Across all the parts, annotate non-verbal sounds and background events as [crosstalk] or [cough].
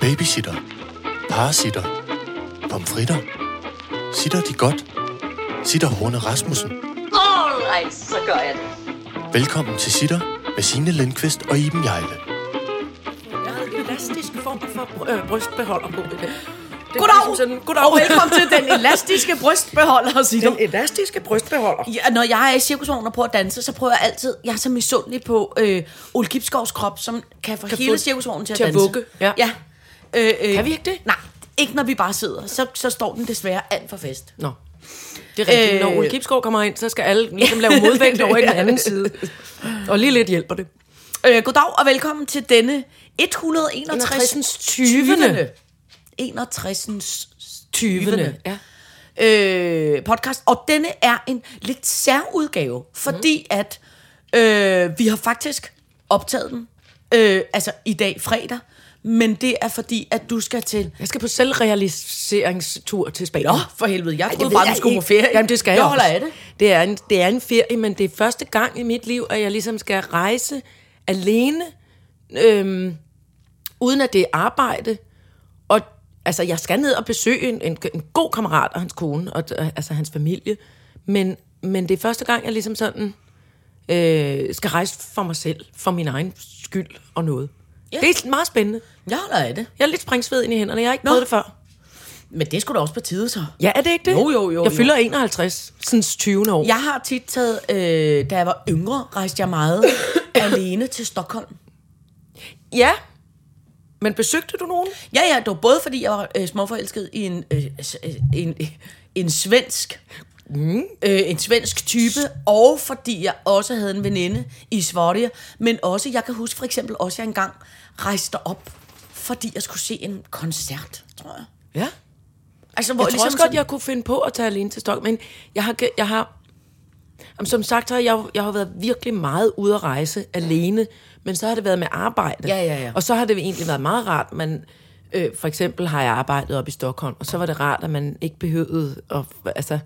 Babysitter. Parasitter. Pomfritter. Sitter de godt? Sitter Horne Rasmussen. Alright, så gør jeg det. Velkommen til Sitter med Signe Lindqvist og Iben Jejle. Jeg havde en elastisk form for øh, brystbeholder på det. det Goddag, ligesom sådan, goddag. og velkommen til den elastiske brystbeholder, siger Den elastiske brystbeholder. Ja, når jeg er i cirkusvognen og prøver at danse, så prøver jeg altid, jeg er så misundelig på øh, Ole Kipskovs krop, som kan få Kan hele få- cirkusvognen til at til at danse. vugge, ja. ja. Øh, øh, Kan vi ikke det? Nej, ikke når vi bare sidder. Så, så står den desværre alt for fast. Nå. Det er rigtigt. Øh. Når Ole Kipskov kommer ind, så skal alle ligesom lave [laughs] modvægt over i den anden side. Og lige lidt hjælper det. Øh, goddag og velkommen til denne 161. 20. 61. 20. Ja. øh, podcast. Og denne er en lidt særudgave, fordi mm. at øh, vi har faktisk optaget den, øh, altså i dag fredag, men det er fordi, at du skal til... Jeg skal på selvrealiseringstur til Spanien. Nå, for helvede, jeg troede bare, du skulle på ferie. Jamen, det skal jeg, jeg holder af det. Det er, en, det er en ferie, men det er første gang i mit liv, at jeg ligesom skal rejse alene, øhm, uden at det er arbejde. Og altså, jeg skal ned og besøge en, en, en god kammerat og hans kone, og og, altså hans familie. Men, men det er første gang, jeg ligesom sådan øh, skal rejse for mig selv, for min egen skyld og noget. Ja. Det er meget spændende. Jeg holder af det. Jeg er lidt springsved ind i hænderne. Jeg har ikke Nå. prøvet det før. Men det skulle da også på tide, så. Ja, er det ikke det? Jo, jo, jo, Jeg jo. fylder 51, sådan 20. år. Jeg har tit taget, øh, da jeg var yngre, rejste jeg meget [coughs] alene til Stockholm. Ja. Men besøgte du nogen? Ja, ja, det var både fordi, jeg var øh, småforelsket i en, øh, øh, en, en svensk mm. øh, en svensk type, og fordi jeg også havde en veninde i Sverige, men også, jeg kan huske for eksempel også, at jeg engang rejste op, fordi jeg skulle se en koncert, tror jeg. Ja. Altså, Jeg tror ligesom også godt, jeg kunne finde på at tage alene til Stockholm, men jeg har, jeg har Jamen, som sagt har jeg, jeg har været virkelig meget ude at rejse alene, men så har det været med arbejde. Ja, ja, ja. Og så har det egentlig været meget rart, man, øh, for eksempel har jeg arbejdet op i Stockholm, og så var det rart, at man ikke behøvede at, altså,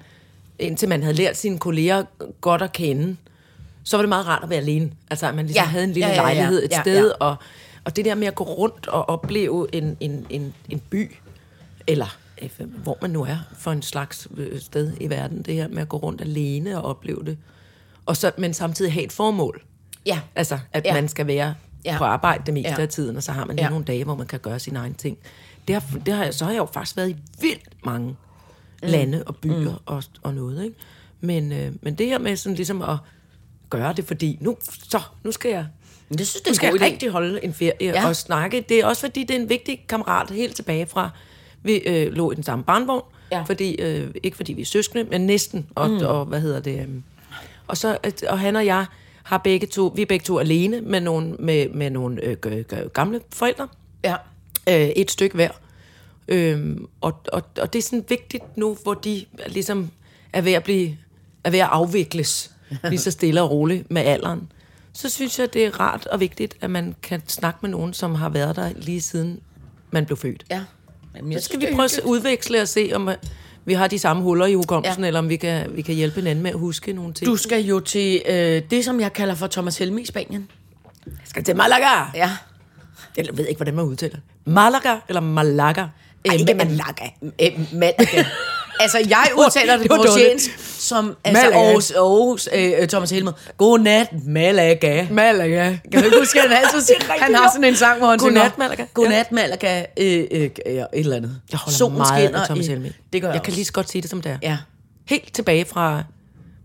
indtil man havde lært sine kolleger godt at kende, så var det meget rart at være alene. Altså, at man ligesom Ja. havde en lille Ja, ja, ja. lejlighed et Ja, sted, ja. Og, og det der med at gå rundt og opleve en, en, en, en by, eller øh, hvor man nu er for en slags øh, sted i verden, det her med at gå rundt alene og opleve det. Og så, men samtidig have et formål. Ja. Altså, at Ja. man skal være Ja. på arbejde det meste Ja. af tiden, og så har man lige Ja. nogle dage, hvor man kan gøre sine egne ting. Det har, det har, jeg- så har jeg jo faktisk været i vildt mange mm. lande og byer mm. og, og noget, ikke? Men, øh, men det her med sådan ligesom at gøre det, fordi nu, så, nu skal jeg Men det synes det er skal jeg rigtig holde en ferie Ja. og snakke. Det er også fordi, det er en vigtig kammerat helt tilbage fra, vi øh, lå i den samme barnvogn. Ja. Fordi, øh, ikke fordi vi er søskende, men næsten. Og, mm. og hvad hedder det? Øh, og, så, og han og jeg har begge to, vi er begge to alene med nogle, med, med nogle øh, gamle forældre. Ja. Øh, et stykke hver. Øhm, og, og, og det er sådan vigtigt nu, hvor de ligesom er ved at blive er ved at afvikles lige så stille og roligt med alderen. Så synes jeg, det er rart og vigtigt, at man kan snakke med nogen, som har været der lige siden man blev født. Ja. Jamen, jeg Så skal vi prøve at udveksle og se, om øh, vi har de samme huller i hukommelsen, Ja. eller om vi kan, vi kan hjælpe hinanden med at huske nogle ting. Du skal jo til øh, det, som jeg kalder for Thomas Helme i Spanien. skal til Malaga. Ja. Jeg ved ikke, hvordan man udtaler. Malaga eller Malaga? Ej, ikke Malaga. Øh, Malaga. [laughs] altså, jeg udtaler det det på som altså, Malaga. Aarhus, Aarhus øh, Thomas Helmer. Godnat, Malaga. Malaga. Kan du ikke huske, han altid siger, [laughs] han har sådan en sang, hvor han Godnat, synger, Malaga. Godnat, Malaga, øh, øh, ja, et eller andet. Jeg holder Solen meget af Thomas Helmig. Det gør jeg, jeg kan også. lige så godt sige det, som det er. Ja. Helt tilbage fra,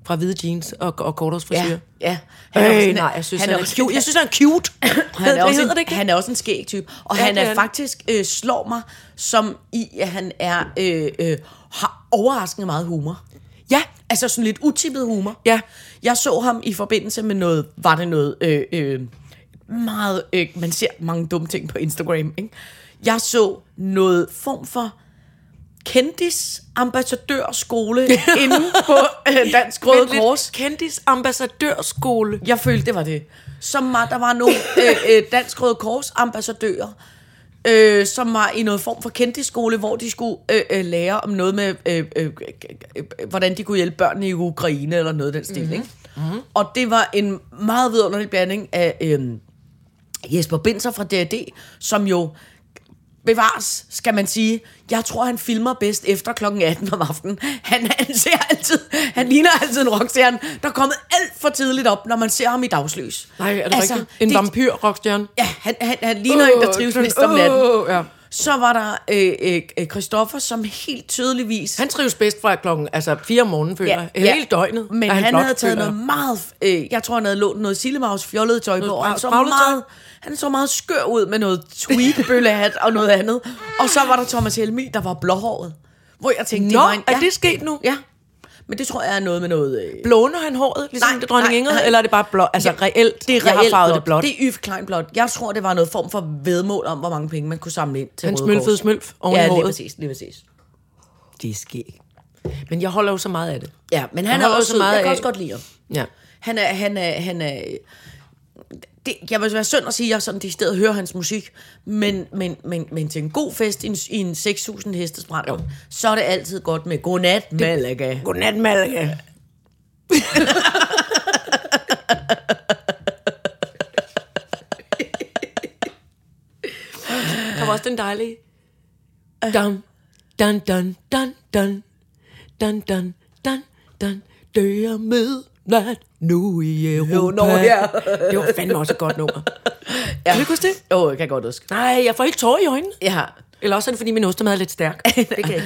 fra hvide jeans og, og korthårsfrisyr. Ja, ja. Han også øh, nej, jeg synes, han, er han er, også- cute. Jeg synes, han er cute. [laughs] Han er, også en, det ikke han er også en skæg type. Og Ja, han er er han. faktisk øh, slår mig som i, at han er øh, øh, har overraskende meget humor. Ja, Altså sådan lidt utippet humor. Ja. Jeg så ham i forbindelse med noget, var det noget øh, øh, meget, øh, man ser mange dumme ting på Instagram, ikke? Jeg så noget form for kendis ambassadørskole [laughs] inde på øh, Dansk Røde. Kors. Kendis ambassadørskole. Jeg følte, det var det. Som var, der var nogle [laughs] øh, øh, Dansk Røde Kors ambassadører, øh, som var i noget form for kendtiskole, hvor de skulle øh, øh, lære om noget med, øh, øh, hvordan de kunne hjælpe børnene i Ukraine, eller noget af den stil, mm-hmm. ikke? Mm-hmm. Og det var en meget vidunderlig blanding af øh, Jesper Binser fra D&D, som jo bevares, skal man sige. Jeg tror, han filmer bedst efter klokken 18 om aftenen. Han, han ser altid, han ligner altid en rockstjerne, der er kommet alt for tidligt op, når man ser ham i dagslys. Nej, er det altså, rigtigt? En vampyr, rockstjerne? Ja, han, han, han ligner uh, en, der trives mest om natten. Uh, ja. Så var der øh, øh, øh, Christoffer, som helt tydeligvis... Han trives bedst fra klokken, altså fire om morgenen, føler jeg. Hele døgnet. Men han, han havde taget føler noget meget... Øh, jeg tror, han havde lånt noget Sillemaus fjollet tøj på, og han så meget... Han så meget skør ud med noget tweedbøllehat og noget andet. Og så var der Thomas Helmi, der var blåhåret. Hvor jeg tænkte, Nå, det var en, er det sket nu? Ja. Men det tror jeg er noget med noget... Øh, Blåner han håret, ligesom Nej, det dronning Ingrid, eller er det bare blåt? Altså Ja, reelt, det er jeg har reelt farvet blåt. det blåt. Det er Yves Klein blåt. Jeg tror, det var noget form for vedmål om, hvor mange penge man kunne samle ind til Han Røde smølfede Kors. smølf oven i Ja, lige håret. præcis, lige præcis. Det er skægt. Men jeg holder jo så meget af det. Ja, men han Jeg er også så meget Jeg kan af- også godt lide ham. Ja. Han er, han er, han er, det, jeg vil være synd at sige, at jeg sådan i stedet hører hans musik, men, men, men, men til en god fest i en, i en 6.000 hestes brand, så er det altid godt med Godnat Malaga. Godnat, Malaga. Der var også den dejlige. Dun, dun, dun, dun, dun, dun, dun, dun, dun, dør med nat nu i Europa. nå, ja. Det var fandme også et godt nummer. [laughs] Ja. Kan du huske det? Oh, jeg kan godt huske. Nej, jeg får helt tårer i øjnene. Ja. Eller også er det, fordi min ostemad er lidt stærk. [laughs] Det kan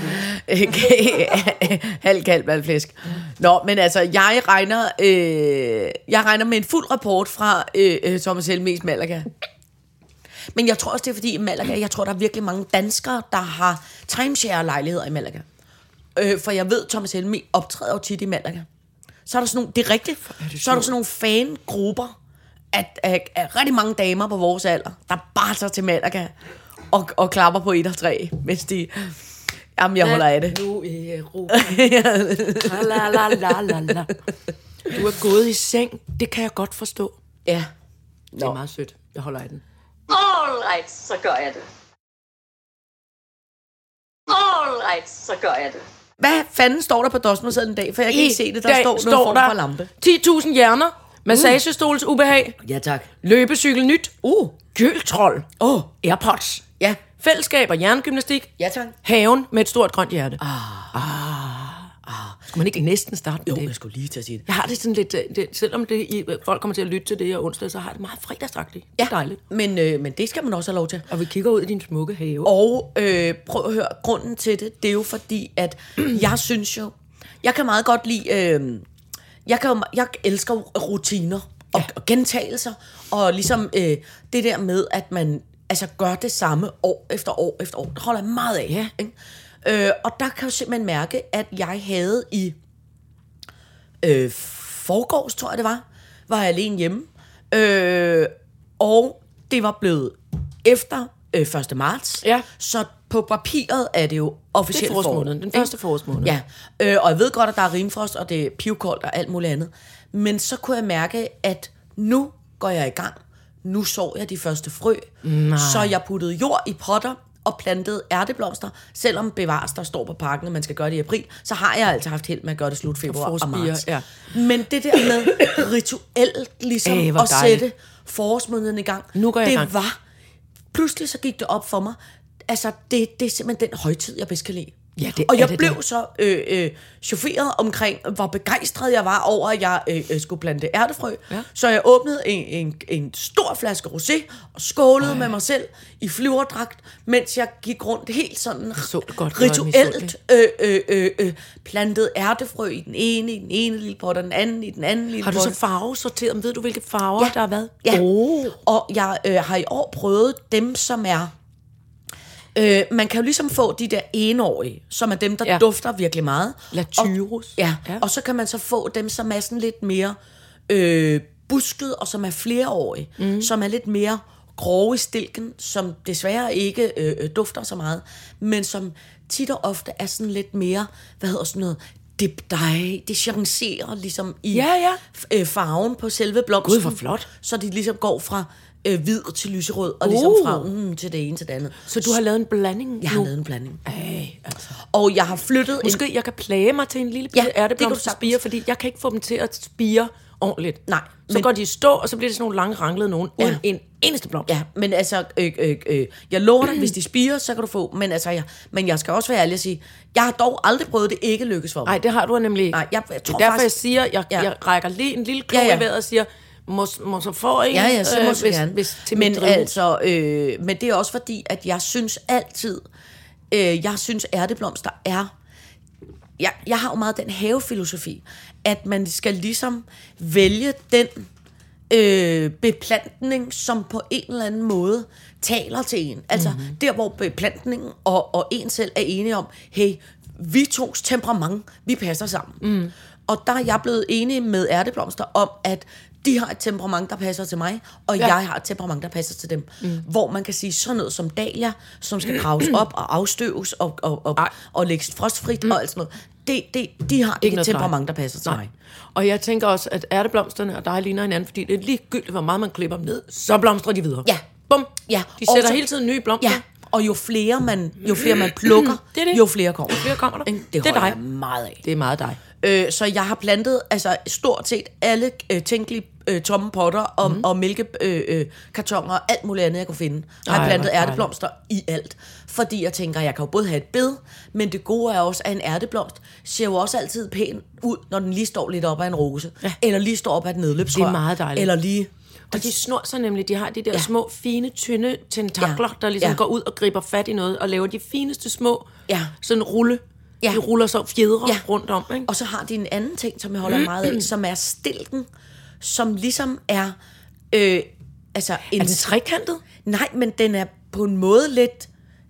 jeg ikke. [laughs] Halv kalv valgflæsk. Nå, men altså, jeg regner, øh, jeg regner med en fuld rapport fra øh, øh, Thomas Helmes Malaga. Men jeg tror også, det er fordi i Malaga, jeg tror, der er virkelig mange danskere, der har timeshare-lejligheder i Malaga. Øh, for jeg ved, Thomas Helme optræder jo tit i Malaga. Så er der sådan nogle, det er rigtigt, så er der sådan nogle fangrupper af, af, af rigtig mange damer på vores alder, der bare tager til Malaga og, og klapper på et og tre, mens de... Jamen, jeg holder af det. Nu i Europa. [laughs] la, la, la, la, la. Du er gået i seng. Det kan jeg godt forstå. Ja. Det er meget sødt. Jeg holder af den. All right, så gør jeg det. All right, så gør jeg det. Hvad fanden står der på dosmersedlen i dag? For jeg kan ikke se det. Der står noget form for lampe. 10.000 hjerner. Massagestols ubehag. Ja, tak. Løbecykel nyt. Uh. Gøltrold. Åh, oh, Airpods. ja. Fællesskab og hjernegymnastik. Ja, tak. Haven med et stort grønt hjerte. Ah. ah. Skulle man ikke næsten starte med Jo, det? jeg skulle lige til at sige det. Jeg har det sådan lidt, øh, det, selvom det, i- folk kommer til at lytte til det her onsdag, så har jeg det meget fredagsagtigt. Ja. Dejligt. Men, øh, men det skal man også have lov til. Og vi kigger ud i din smukke have. Og øh, prøv at høre, grunden til det, det er jo fordi, at [clears throat] jeg synes jo, jeg kan meget godt lide, øh, jeg, kan, jo- jeg elsker rutiner og, ja. og gentagelser, og ligesom øh, det der med, at man altså gør det samme år efter år efter år, det holder jeg meget af. Ja. Ikke? Øh, og der kan jeg simpelthen mærke, at jeg havde i øh, forgårs, tror jeg det var, var jeg alene hjemme. Øh, og det var blevet efter øh, 1. marts. Ja. Så på papiret er det jo officielt Det er forårsmåneden, den første forårsmåned. Ja, øh, og jeg ved godt, at der er rimfrost, og det er pivkoldt og alt muligt andet. Men så kunne jeg mærke, at nu går jeg i gang. Nu så jeg de første frø. Nej. Så jeg puttede jord i potter og plantede ærteblomster. Selvom bevares, der står på parken, at man skal gøre det i april, så har jeg altid haft held med at gøre det slut februar og, og marts. ja. Men det der med [coughs] rituelt ligesom hvor at sætte forårsmåneden i gang, Nu går jeg det gang. var... Pludselig så gik det op for mig, altså det, det er simpelthen den højtid, jeg bedst kan lide. Ja, det og jeg det blev da. så øh, øh, chaufferet omkring, hvor begejstret jeg var over, at jeg øh, øh, skulle plante ærtefrø. Ja. Så jeg åbnede en, en, en stor flaske rosé og skålede Ej. med mig selv i flyverdragt, mens jeg gik rundt helt sådan så det godt, rituelt øh, øh, øh, øh, plantede ærtefrø i den ene, i den ene lille pot, og den anden i den anden lille Har du pot. så farvesorteret? Ved du, hvilke farver der har været? Ja, Oh. og jeg øh, har i år prøvet dem, som er... Øh, man kan jo ligesom få de der enårige, som er dem, der Ja. dufter virkelig meget. Latyrus. Og, ja, Ja. og så kan man så få dem, som er sådan lidt mere øh, busket, og som er flereårige, mm. som er lidt mere grove i stilken, som desværre ikke øh, øh, dufter så meget, men som tit og ofte er sådan lidt mere, hvad hedder sådan noget, dip dig, det chancerer ligesom i Ja, ja. øh, farven på selve blomsten. Gud, hvor flot. Så de ligesom går fra øh, hvid til lyserød, og ligesom Uh. fra mm, til det ene til det andet. Så du har lavet en blanding Jeg nu? har lavet en blanding. Ej, altså. Og jeg har flyttet en... Måske jeg kan plage mig til en lille Ja, det ærteblomsterspire, fordi jeg kan ikke få dem til at spire ordentligt. Nej, Så men- går de i stå, og så bliver det sådan nogle lange ranglede nogen, uden Ja. en eneste blomst. Ja, men altså, øh, øh, øh, jeg lover dig, hvis de spiger, så kan du få. Men altså, jeg, men jeg skal også være ærlig og sige, jeg har dog aldrig prøvet det ikke lykkes for mig. Nej, det har du nemlig ikke. Nej, jeg- jeg det tror er derfor, faktisk- jeg siger, jeg, Ja. jeg rækker lige en lille klo Ja, ja. i vejret og siger, så få en, Ja, ja, så øh, hvis, gerne. hvis, til men altså, øh, men det er også fordi, at jeg synes altid, øh, jeg synes ærteblomster er, jeg, jeg har jo meget den havefilosofi, at man skal ligesom vælge den øh, beplantning, som på en eller anden måde taler til en. Altså Mhm. mm-hmm. der, hvor beplantningen og, og en selv er enige om, hey, vi tos temperament, vi passer sammen. Mm. Og der er jeg blevet enig med ærteblomster om, at de har et temperament, der passer til mig, og Ja. jeg har et temperament, der passer til dem. Mm. Hvor man kan sige sådan noget som dahlia, som skal graves [clears throat] op og afstøves og, og, og, Ej. og lægges frostfrit mm. og alt sådan noget. Det, det, de har ikke, et temperament, der passer til Nej. mig. Og jeg tænker også, at ærteblomsterne og dig ligner hinanden, fordi det er ligegyldigt, hvor meget man klipper dem ned, så blomstrer de videre. Ja. Bum. Ja, De sætter så- hele tiden nye blomster. Ja, og jo flere man, jo flere man [clears throat] plukker, Det det. jo flere kommer. Jo flere kommer der. Det, Det er dig. jeg meget af. Det er meget dig. Øh, så jeg har plantet altså stort set alle øh, tænkelige øh, tomme potter og, mm. og mælkekartoner øh, øh, og alt muligt andet, jeg kunne finde. Har jeg plantet ærteblomster i alt. Fordi jeg tænker, jeg kan jo både have et bed, men det gode er også, at en ærteblomst ser jo også altid pæn ud, når den lige står lidt op af en rose. Ja. Eller lige står op af et nedløbsrør. Det er meget dejligt. Eller lige... Og de snor sig nemlig, de har de der ja. Små, fine, tynde tentakler, Ja. der ligesom Ja. går ud og griber fat i noget, og laver de fineste små, Ja. sådan rulle. Ja. De ruller så fjedre Ja. rundt om, ikke? Og så har de en anden ting, som jeg holder meget af, som er stilken, som ligesom er... Øh, altså en, Er den trekantet? Nej, men den er på en måde lidt...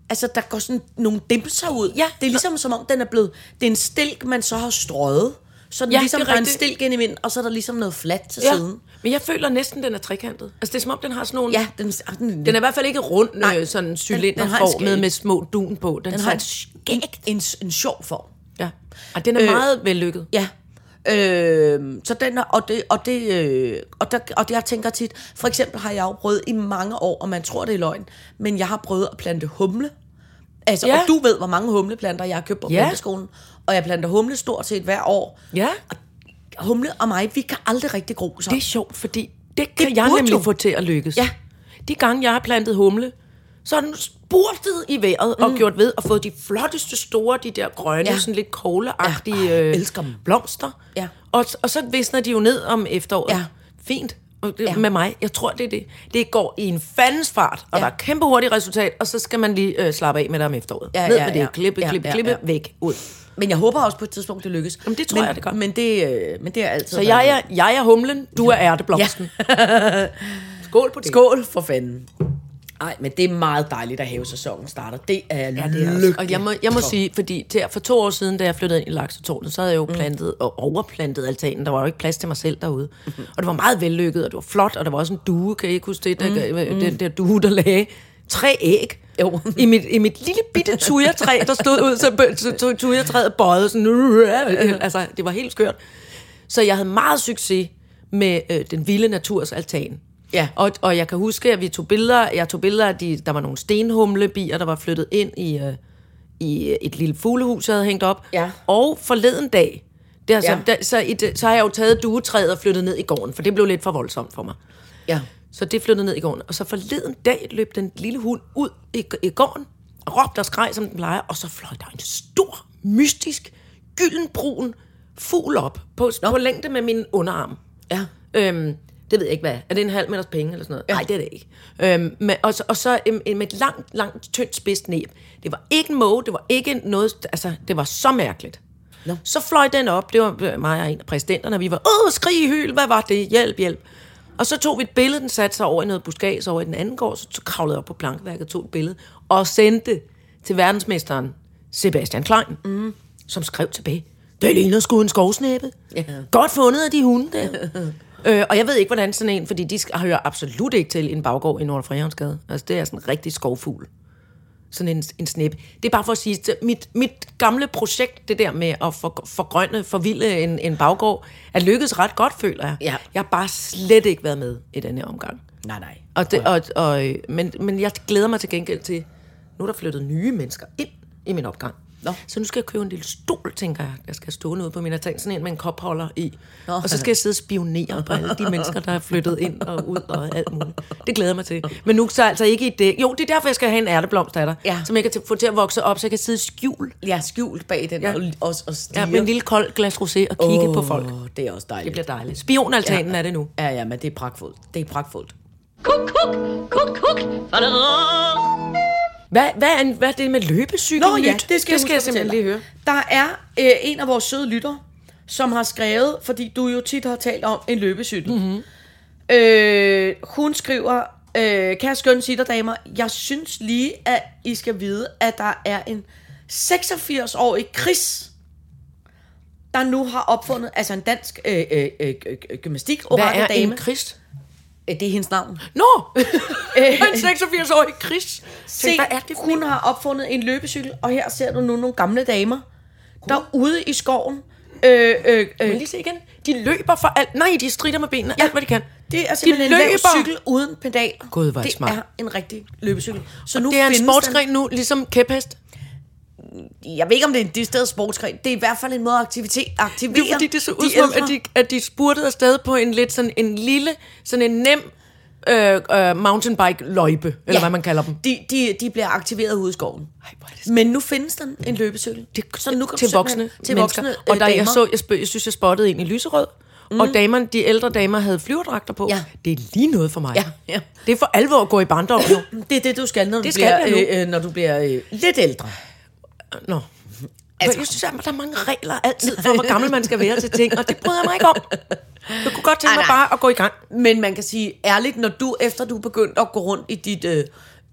Altså, der går sådan nogle dimser ud. Ja. Det er ligesom, som om den er blevet... Det er en stilk, man så har strøget. Så den Ja, ligesom det er en stilk ind i midten, og så er der ligesom noget fladt til Ja. siden. Men jeg føler næsten, den er trekantet. Altså, det er som om, den har sådan nogle... Ja, den, den, Den er i hvert fald ikke rund, Nej. øh, sådan cylinderformet skæg. med små dun på. Den, den har en, et skæg. en, en, en sjov form. Ja. Og den er øh, meget vellykket. Ja. Øh, så den er, og det, og det, øh, og der, og det, jeg tænker tit, for eksempel har jeg jo prøvet i mange år, og man tror det er løgn, men jeg har prøvet at plante humle. Altså, Ja. og du ved, hvor mange humleplanter jeg har købt på Ja. planteskolen. Og jeg planter humle stort set hver år. Ja. Og humle og mig, vi kan aldrig rigtig gro sammen. Det er sjovt, fordi det kan Det jeg nemlig jo. få til at lykkes. Ja. De gange, jeg har plantet humle, så har den spurtet i vejret mm. og gjort ved og fået de flotteste store, de der grønne, ja. Ja. sådan lidt kogleagtige Ja, øh, elsker dem. blomster. Ja. Og, og så visner de jo ned om efteråret. Ja. Fint. Ja. Med mig, jeg tror, det er det. Det går i en fandens fart, og Ja. der er kæmpe hurtigt resultat, og så skal man lige øh, slappe af med det om efteråret. Ja, ned ja, med det, ja. klippe, Ja, klippe, ja, klippe, ja. væk, ud. Men jeg håber også på et tidspunkt, det lykkes. Jamen, det tror men, jeg, det gør. Men det, øh, men det er altid... Så jeg er, jeg er humlen, du er ærteblomsten. [laughs] Skål på det. Skål for fanden. Nej, men det er meget dejligt, at havesæsonen starter. Det er Ja, det er også. Og jeg må, jeg må sige, fordi der, for to år siden, da jeg flyttede ind i Laksetårnet, så havde jeg jo plantet og overplantet altanen. Der var jo ikke plads til mig selv derude. Og det var meget vellykket, og det var flot, og der var også en due, kan I ikke huske det? Der, mm. Den der due, der lagde tre æg. Jo. I mit, I mit lille bitte tujertræ, der stod ud, så, så, så tujertræet bøjede sådan. [laughs] Altså, det var helt skørt. Så jeg havde meget succes med øh, den vilde naturs altan. Ja. Og, og jeg kan huske, at vi tog billeder, jeg tog billeder af, de, der var nogle stenhumlebier, der var flyttet ind i, øh, i et lille fuglehus, jeg havde hængt op. Ja. Og forleden dag, det er så, Ja. der, så, i det, så har jeg jo taget duetræet og flyttet ned i gården, for det blev lidt for voldsomt for mig. Ja. Så det flyttede ned i gården. Og så forleden dag løb den lille hund ud i, i gården, og råbte og skreg, som den plejer, og så fløj der en stor, mystisk, gyldenbrun fugl op på, på længde med min underarm. Ja. Øhm, det ved jeg ikke, hvad. Er det en halv meters penge eller sådan noget? Ja. Nej, det er det ikke. Øhm, med, og, så, og så øhm, med et langt, langt, tyndt spidst næb. Det var ikke en måge, det var ikke noget, altså, det var så mærkeligt. Nå. Så fløj den op, det var øh, mig og en af præsidenterne, og vi var, åh, skrig i hyl, hvad var det? Hjælp, hjælp. Og så tog vi et billede, den satte sig over i noget buskage over i den anden gård, så kravlede jeg op på plankeværket, tog et billede, og sendte til verdensmesteren Sebastian Klein, mm. som skrev tilbage, det ligner sgu en skovsnæppe. Ja. Godt fundet af de hunde der. [laughs] øh, og jeg ved ikke, hvordan sådan en, fordi de hører absolut ikke til en baggård i Nordre Frihavnsgade. Altså, det er sådan en rigtig skovfugl. Sådan en, en snæppe. Det er bare for at sige, at mit, mit gamle projekt, det der med at for, forgrønne, forvilde en, en baggård, er lykkedes ret godt, føler jeg. Ja. Jeg har bare slet ikke været med i den her omgang. Nej, nej. Og det, og, og, øh, men, men jeg glæder mig til gengæld til, nu er der flyttet nye mennesker ind i min opgang. Nå. Så nu skal jeg købe en lille stol, tænker jeg. Jeg skal stå ude på min altan, sådan en med en kopholder i. Nå. Og så skal jeg sidde og spionere på alle de mennesker, der er flyttet ind og ud og alt muligt. Det glæder jeg mig til. Men nu så altså ikke i det. Jo, det er derfor, jeg skal have en ærteblomst af dig, Ja. som jeg kan få til at vokse op, så jeg kan sidde i skjul. Jeg er skjult bag den, Ja. ja. og, og, og stige. Ja, med en lille kold glas rosé og kigge oh. på folk. Det er også dejligt. Det bliver dejligt. Spionaltanen ja. er det nu. Ja, ja, men det er pragtfuldt. Det er pragtfuldt. Kuk, kuk, kuk, kuk. Hvad, hvad, er, en- hvad er det med løbecykel? Nå ja, det skal, det skal jeg simpelthen lige høre. Der er øh, en af vores søde lytter, som har skrevet, fordi du jo tit har talt om en løbecykel. Mhm. Mm-hmm. Øh, hun skriver, øh, kære skønne sitterdamer, jeg synes lige, at I skal vide, at der er en 86-årig Chris, der nu har opfundet, altså en dansk øh, øh, øh, øh, gymnastik Hvad er dame. en Christ? Øh, Det er hendes navn. Nå! [laughs] en 86-årig Chris. Se, hvad er det for hun en? har opfundet en løbecykel, og her ser du nu nogle gamle damer, der er ude i skoven. Øh, øh, øh, lige se igen. De løber for alt. Nej, de strider med benene. Ja. Alt, hvad de kan. det er simpelthen en lav løber. cykel uden pedaler. Gud, hvor det smart. er en rigtig løbecykel. Så nu Det er en sportsgren nu, ligesom kæphest. Jeg ved ikke, om det er en decideret sportsgren. Det er i hvert fald en måde at aktivitet, aktivere Det er fordi, det så ud som at de, at de spurtede afsted på en lidt sådan en lille, sådan en nem øh, øh, mountainbike løjpe, eller ja. hvad man kalder dem. De, de, de bliver aktiveret ude i skoven. Ej, det Men nu findes der en løbecykel. Det, så nu kan til du voksne til mennesker. voksne og der, øh, jeg, så, jeg, spø, jeg synes, jeg spottede en i lyserød, mm. og damerne, de ældre damer havde flyverdragter på. Ja. Det er lige noget for mig. Ja, ja. Det er for alvor at gå i barndom nu. Det er det, du skal, når du Det skal bliver, øh, øh, når du bliver øh, lidt ældre. Nå. Altså, jeg synes, at der er mange regler altid for, hvor gammel man skal være til ting, og det bryder jeg mig ikke om. Jeg kunne godt tænke mig bare at gå i gang. Men man kan sige ærligt, når du, efter du er begyndt at gå rundt i dit øh,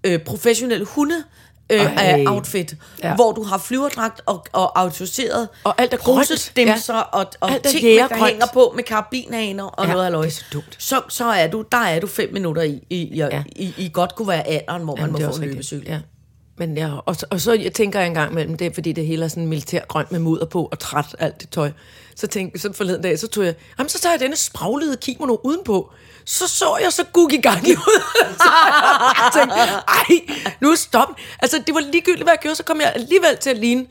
øh, professionelle hunde, øh, Ej. af outfit, Ja. hvor du har flyverdragt og, og autoriseret Og alt er grønt. Ja. og, og Alt ting, der jægergrønt. hænger på med karabinhaner og Ja, noget det er så. Så, så er du, der er du fem minutter i, i, i, Ja. i, i godt kunne være alderen, hvor man Jamen, må det er få en løbecykel. Ja. Men ja, og, så- og så jeg tænker jeg en gang imellem, det er fordi det hele er sådan militærgrønt med mudder på og træt alt det tøj. Så tænkte så forleden dag, så tog jeg, jamen så tager jeg denne spraglede kimono udenpå. Så så jeg så guk i gang i ud. [laughs] jeg tænkte, ej, nu stop. Altså det var ligegyldigt, hvad jeg gjorde, så kom jeg alligevel til at ligne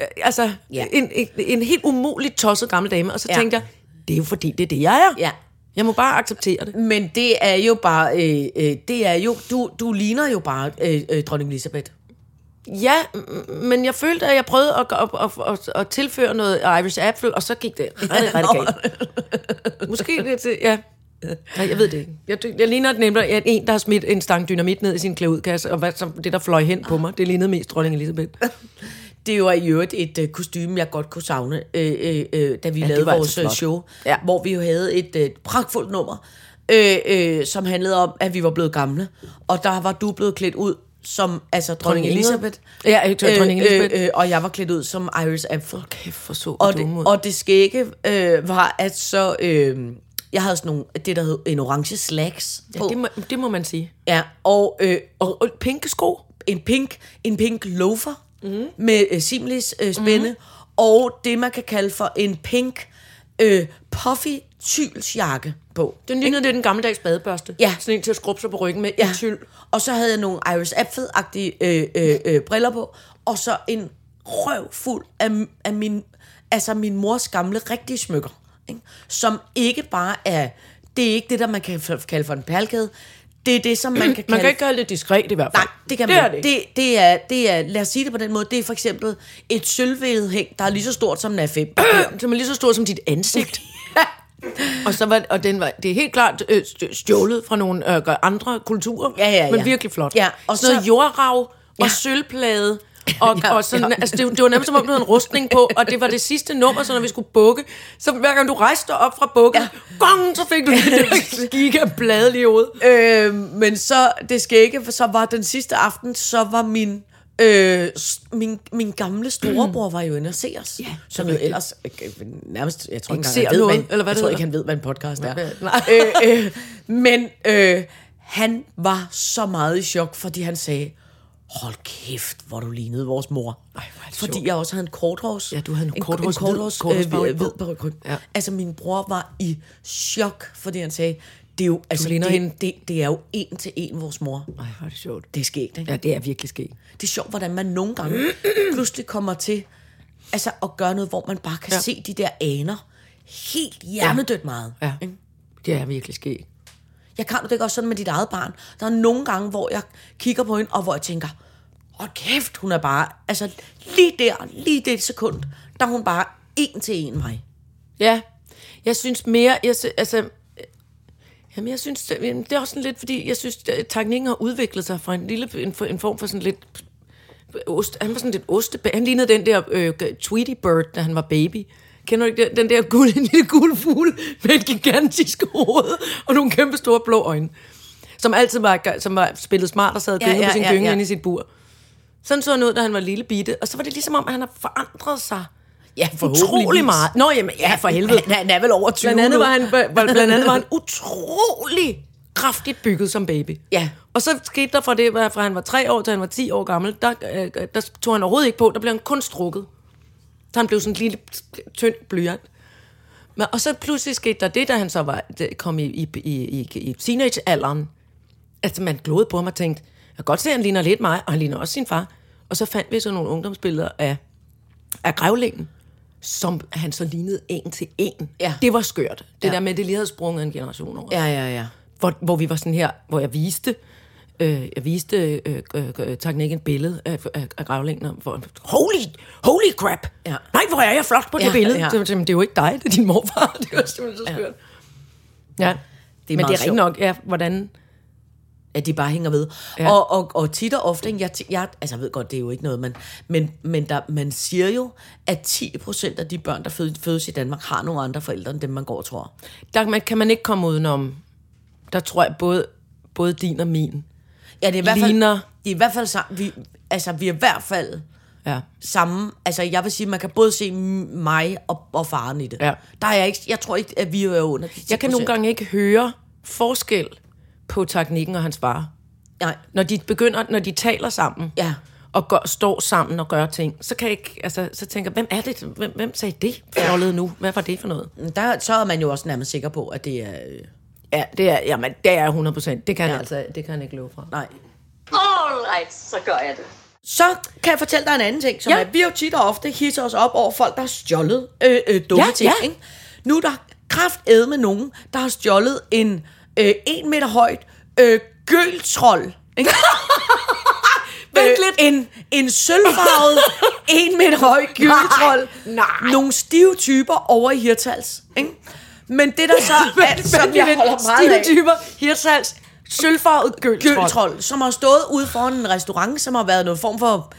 øh, altså, ja. En, en, en helt umuligt tosset gammel dame. Og så. Ja. tænkte jeg, det er jo fordi, det er det, jeg er. Ja. Jeg må bare acceptere det. Men det er jo bare, øh, øh, det er jo, du, du ligner jo bare øh, øh, dronning Elisabeth. Ja, men jeg følte, at jeg prøvede at, at, at, at, at tilføre noget Irish Apple, og så gik det rigtig, rigtig galt. Måske det til, ja. Nej, jeg ved det ikke. Jeg, jeg ligner nemlig at en, der har smidt en stang dynamit ned i sin klæudkasse, og hvad, som, det, der fløj hen på mig, det lignede mest dronning Elisabeth. [laughs] Det var i øvrigt et øh, kostume, jeg godt kunne savne, øh, øh, øh, da vi Ja, lavede vores altså øh, show, ja. hvor vi jo havde et øh, pragtfuldt nummer, øh, øh, som handlede om, at vi var blevet gamle, og der var du blevet klædt ud som altså dronning, Dronning Ingrid. Elisabeth. Ja, jeg tror, dronning Elisabeth. Øh, øh, og jeg var klædt ud som Iris Apfel. Kæft, for så Og ud. det, og det skægge øh, var, at så... Øh, jeg havde sådan nogle, det der hed en orange slacks på. ja, det, må, det må man sige. Ja, og, øh, Og, og pinke sko. en pink, en pink loafer mm. med øh, seamless øh, spænde, mm. og det, man kan kalde for en pink øh, puffy tylsjakke på. Den lignede lidt en gammeldags badebørste. Ja. Sådan en til at skrubbe sig på ryggen med Ja. en tyld. Og så havde jeg nogle Iris Apfel-agtige øh, øh, øh, briller på, og så en røv fuld af, af min, altså min mors gamle rigtige smykker. Ikke? Som ikke bare er, det er ikke det, der man kan kalde for en perlekæde, det er det, som man [clears throat] kan kalde... Man kan ikke gøre det diskret i hvert fald. Nej, det kan det man er det. Det, det, er, det er, lad os sige det på den måde, det er for eksempel et sølvvedhæng, der er lige så stort som en A5. [clears throat] som er lige så stor som dit ansigt. [laughs] og så var, og den var, det er helt klart øh, st- stjålet fra nogle øh, andre kulturer, Ja, ja, men ja. virkelig flot. Ja, og og så noget jordrav og Ja. sølvplade. [laughs] Og, Ja, og sådan, ja. altså det, det var nærmest som om, du havde en rustning på, og det var det sidste nummer, så når vi skulle bukke, så hver gang du rejste op fra bukken, ja. gong, så fik du det [laughs] giga blade lige hovedet. Øh, men så, det skægge, for så var den sidste aften, så var min, øh, min, min gamle storebror var jo inde og se os. Ja, som jo ellers, øh, nærmest, jeg tror ikke engang, han ved, noget, hvad, eller hvad jeg det tror ikke, han ved, hvad en podcast er. Nej. øh, øh, men øh, han var så meget i chok, fordi han sagde, hold kæft, hvor du lignede vores mor. Ej, fordi sjovt. jeg også havde en korthårs. Ja, du havde en en korthårs- en korthårs, hvid- korthårs øh, hvid ryg. Ja. Altså min bror var i chok, fordi han sagde, det er jo, altså, ligner det, hende. det, det er jo en til en vores mor. Ej, hvor er det sjovt. Det er sket, ikke? Ja, det er virkelig sket. Det er sjovt, hvordan man nogle gange [clears throat] pludselig kommer til altså, at gøre noget, hvor man bare kan Ja. ja. se de der aner helt hjernedødt meget. Ja, ikke? det er virkelig sket. Jeg kan det ikke også sådan med dit eget barn? Der er nogle gange, hvor jeg kigger på hende, og hvor jeg tænker, åh kæft, hun er bare, altså lige der, lige det sekund, der er hun bare en til en mig. Ja, jeg synes mere, jeg, sy- altså, jamen jeg synes, det, er også sådan lidt, fordi jeg synes, teknikken har udviklet sig fra en lille, en, en form for sådan lidt, ost, han var sådan lidt oste, han lignede den der øh, Tweety Bird, da han var baby. Kender du ikke den der gul, [laughs] en lille gul fugl med et gigantisk hoved og nogle kæmpe store blå øjne, som altid var, som var spillet smart og sad og Ja, ja, på sin ja, gynge ja. inde i sit bur. Sådan så han ud, da han var lille bitte. Og så var det ligesom om, at han har forandret sig Ja, utrolig meget. Nå, jamen, ja, for helvede. Han, han er vel over 20 Blandt andet var han, blandt andet var han utrolig kraftigt bygget som baby. Ja. Og så skete der fra det, fra han var tre år til han var 10 år gammel, der, øh, der tog han overhovedet ikke på, der blev han kun strukket. Så han blev sådan en lille, tynd blyant. Men, og så pludselig skete der det, da han så var, kom i, i, i, i, i teenagealderen, at man glodede på ham og tænkte, jeg kan godt se, at han ligner lidt mig, og han ligner også sin far. Og så fandt vi så nogle ungdomsbilleder af, af grævlingen, som han så lignede en til en. Ja. Det var skørt. Det ja. der med, at det lige havde sprunget en generation over. Ja, ja, ja. Hvor, hvor vi var sådan her, hvor jeg viste, øh, jeg viste øh, øh, øh, teknikken et billede af, af, af grævlingen, og hvor, holy, holy crap! Ja. Nej, hvor er jeg flot på det Ja, billede. ja. Det, det er jo ikke dig, det er din morfar. [laughs] Det var simpelthen så skørt. Ja, ja. Det er men det er sjovt. rigtig nok, ja, hvordan... at de bare hænger ved. Ja. Og, og, og tit og ofte, jeg, jeg, altså jeg ved godt, det er jo ikke noget, men, men, men der, man siger jo, at 10% af de børn, der fødes, fødes i Danmark, har nogle andre forældre, end dem man går og tror. Der man, kan man ikke komme udenom. Der tror jeg, både, både din og min Ja, det er i hvert fald, ligner... det er i hvert fald sam, vi, altså, vi er i hvert fald Ja. samme, altså jeg vil sige, man kan både se mig og, og faren i det. Ja. Der er jeg ikke, jeg tror ikke, at vi er under de 10%. Jeg kan nogle gange ikke høre forskel på teknikken og hans far. Nej, Når de begynder, når de taler sammen, ja. og gør, står sammen og gør ting, så kan jeg ikke, altså, så tænker hvem er det? Hvem, hvem sagde det fjollet nu? Hvad var det for noget? Der, så er man jo også nærmest sikker på, at det er... Øh, Ja, det er, jamen, det er 100 procent. Det kan ja. Ja. altså, det kan han ikke love fra. nej. All right, så gør jeg det. Så kan jeg fortælle dig en anden ting, som Ja. er, vi jo tit og ofte hisser os op over folk, der har stjålet øh, øh, dumme Ja, ting. ja. Ikke? Nu er der kraft med nogen, der har stjålet en øh, en meter højt øh, gøltrold. Ikke? [laughs] Vent Øh, lidt. En, en sølvfarvet, [laughs] en meter høj gyldetrold. nej. Nogle stive typer over i Hirtals. Ikke? Men det der så [laughs] er, som jeg holder meget af, typer, hirtals, sølvfarvet gøltrold. gyldetrold, som har stået ude foran en restaurant, som har været noget form for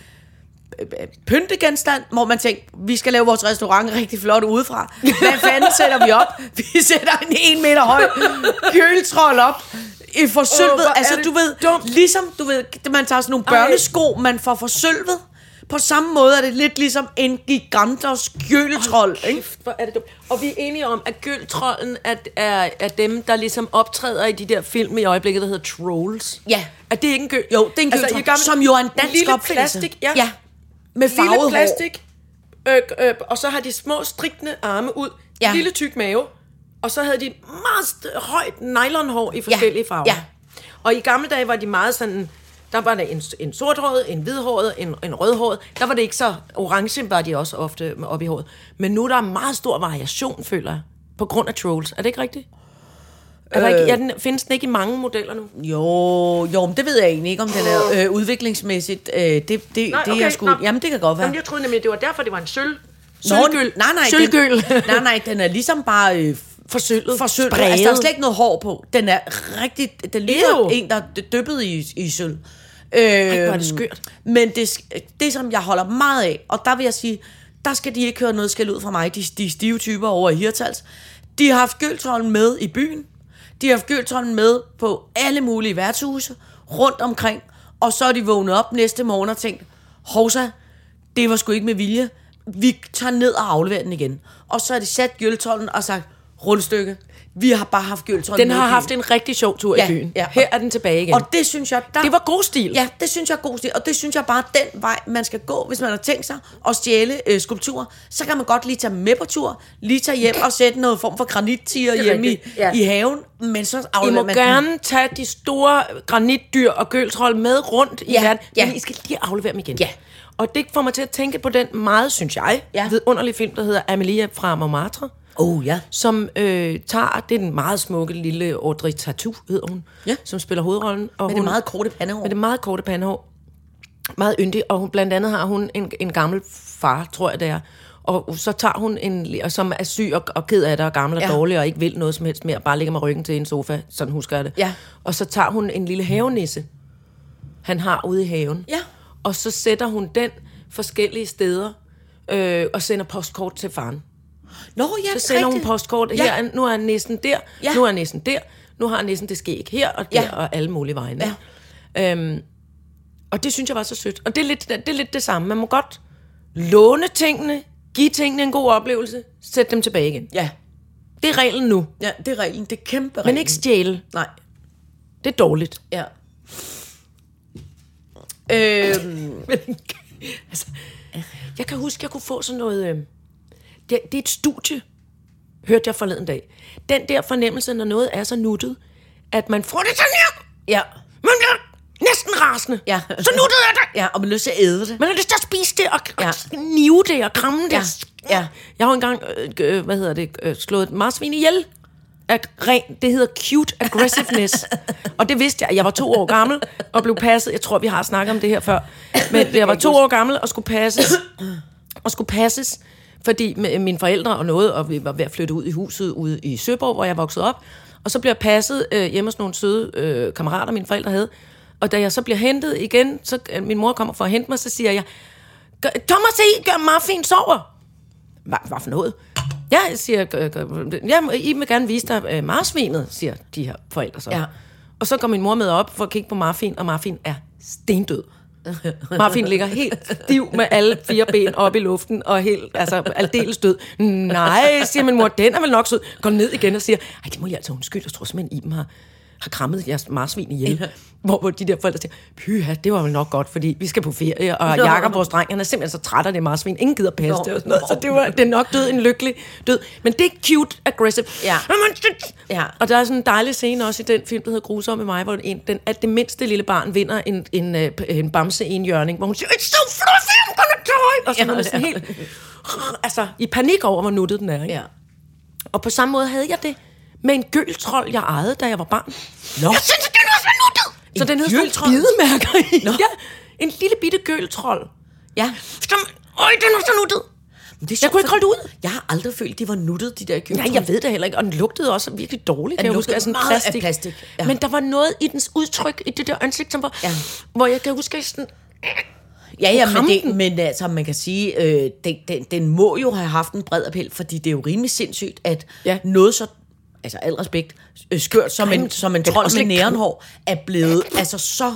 øh, øh, pyntegenstand, hvor man tænker, vi skal lave vores restaurant rigtig flot udefra. Hvad [laughs] fanden sætter vi op? Vi sætter en en meter høj gyldetrold op i forsølvet. Er altså, du ved, dumt. ligesom, du ved, man tager sådan nogle børnesko, man får forsølvet. På samme måde er det lidt ligesom en gigantos gyldetrold, ikke? Kæft, hvor er det dumt. Og vi er enige om, at gøltrolden er, er, er dem, der ligesom optræder i de der film i øjeblikket, der hedder Trolls. Ja. Er det ikke en gøl? Jo, det er en Altså, i gamle- som jo er en dansk lille opfindelse. plastik, ja. ja. Med Lille farvet hår. plastik, øh, øh, og så har de små strikkende arme ud, Ja. ja. lille tyk mave, og så havde de meget højt nylonhår i forskellige farver. ja. Og i gamle dage var de meget sådan, der var der en, en sorthåret, en hvidhåret, en, en rødhåret. Der var det ikke så, orange var de også ofte op i håret. Men nu er der meget stor variation, føler jeg, på grund af trolls. Er det ikke rigtigt? Er der ikke, ja, den, findes den ikke i mange modeller nu? Jo, jo, men det ved jeg egentlig ikke, om den er øh, udviklingsmæssigt. Øh, det det, det er sgu... nå. Jamen, det kan godt være. Jamen, jeg troede nemlig, det var derfor, det var en sølv. Sølvgøl. Nej, nej. Sølvgøl. Den, nej, nej, den er ligesom bare... Øh, forsølvet. Spreget. Altså, der er slet ikke noget hår på. Den er rigtig... Den ligner Ew. en, der er dyppet i, i sølv. Øh, hvor er det skørt. Men det, det, som jeg holder meget af, og der vil jeg sige, der skal de ikke høre noget skæld ud fra mig, de, de stive typer over i Hirtals. De har haft gøltrollen med i byen. De har haft gøltrollen med på alle mulige værtshuse rundt omkring. Og så er de vågnet op næste morgen og tænkt, Hovsa, det var sgu ikke med vilje. Vi tager ned og afleverer den igen. Og så har de sat gøltrollen og sagt, rundstykke. Vi har bare haft gyldsrød Den har i haft en rigtig sjov tur Ja, i byen. ja. Her er den tilbage igen. Og det synes jeg, der, det var god stil. Ja, det synes jeg er god stil. Og det synes jeg bare den vej, man skal gå, hvis man har tænkt sig at stjæle øh, skulpturer. Så kan man godt lige tage med på tur, lige tage hjem og sætte noget form for granittiger er hjemme i, ja. i haven. Men så I må man den. gerne tage de store granitdyr og gøltrold med rundt i Ja, verden, ja. men I skal lige aflevere dem igen. Ja. Og det får mig til at tænke på den meget, synes jeg, Ja. vidunderlige film, der hedder Amelia fra Montmartre, Oh, ja. som øh, tager, det er den meget smukke lille Audrey Tautou, hedder hun, Ja. som spiller hovedrollen. Og Med hun, det meget korte pandehår. med det meget korte pandehår. Meget yndig, og hun, blandt andet har hun en, en gammel far, tror jeg det er. Og så tager hun en, og som er syg og, og ked af det, og gammel og ja. dårlig, og ikke vil noget som helst mere, bare ligger med ryggen til en sofa, sådan husker jeg det. Ja. Og så tager hun en lille havenisse, han har ude i haven. Ja. Og så sætter hun den forskellige steder, øh, og sender postkort til faren. Nå, ja, Så sender hun postkort, Ja. her, er- nu er næsten der, Ja. nu er næsten der, nu har næsten det skæg her og der, Ja. og alle mulige vegne. Ja. Øhm, og det synes jeg var så sødt. Og det er, lidt, det er lidt det samme. Man må godt låne tingene, give tingene en god oplevelse, sætte dem tilbage igen. Ja. Det er reglen nu. ja, det er reglen. Det er kæmpe Men reglen. ikke stjæle. Nej, Det er dårligt. ja. Øhm, [laughs] altså, jeg kan huske, jeg kunne få sådan noget... Øh, det, det er et studie, hørte jeg forleden dag. Den der fornemmelse, når noget er så nuttet, at man får det sådan her. ja. Man bliver næsten rasende. Ja. Så nuttet er det. Ja, og man har lyst til at æde det. Man har lyst til at spise det og, og Ja. nive det og kramme det. Ja. Ja. Jeg har engang, øh, øh, hvad hedder det, øh, slået et marsvin ihjel. Af ren, det hedder cute aggressiveness. [laughs] og det vidste jeg. Jeg var to år gammel og blev passet. Jeg tror, vi har snakket om det her før. Men jeg var to år gammel og skulle passes. Og skulle passes, fordi mine forældre og noget, og vi var ved at flytte ud i huset ude i Søborg, hvor jeg voksede op. Og så bliver jeg passet øh, hjemme hos nogle søde øh, kammerater, mine forældre havde. Og da jeg så bliver hentet igen, så øh, min mor kommer for at hente mig, så siger jeg, "Gør- Thomas, se, gør Marfin sover. Hvad, hvad for noget? Ja, jeg siger, "Gør- gør- ja, I vil gerne vise dig øh, marsvinet, siger de her forældre så. Ja. Og så går min mor med op for at kigge på Marfin, og Marfin er stendød. Marfin ligger helt stiv med alle fire ben op i luften, og helt, altså, aldeles død. Nej, siger min mor, den er vel nok sød. Går ned igen og siger, ej, det må jeg altså undskylde, jeg tror simpelthen, Iben har, har krammet jeres marsvin ihjel. Ja. Hvor, hvor de der forældre siger, pyha, det var vel nok godt, fordi vi skal på ferie, og Nå. Jakob, vores dreng, han er simpelthen så træt af det marsvin. Ingen gider passe Nå. det og sådan noget. Så det, var, det er nok død en lykkelig død. Men det er cute, aggressive. Ja. Ja. Og der er sådan en dejlig scene også i den film, der hedder Grusom med mig, hvor en, den, at det mindste lille barn vinder en, en, øh, en bamse i en hjørning, hvor hun siger, it's so fluffy, I'm gonna die! Og så Ja, ja, hun er sådan ja. helt, altså, i panik over, hvor nuttet den er. Ikke? Ja. Og på samme måde havde jeg det med en gøltrold, jeg ejede, da jeg var barn. Nå. Jeg synes, den var så nuttet! Så En den sådan gøltrold? bidemærker i. Nå. Ja, en lille bitte gøltrold. Ja. Som, øj, den var så nuttet! Men det er Jeg sjovt, kunne ikke holde det ud. Jeg har aldrig følt, de var nuttet, de der køb. Nej, jeg ved det heller ikke. Og den lugtede også virkelig dårligt, kan Den jeg huske, sådan meget af plastik. plastik, ja. Men der var noget i dens udtryk, i det der ansigt, som var, Ja. hvor jeg kan huske, at sådan, Ja, ja, men, det, men altså, man kan sige, øh, den, den, den må jo have haft en bred appel, fordi det er jo rimelig sindssygt, at Ja. noget så, altså al respekt, øh, skørt som en, som en trold med nærenhår, er blevet, altså så,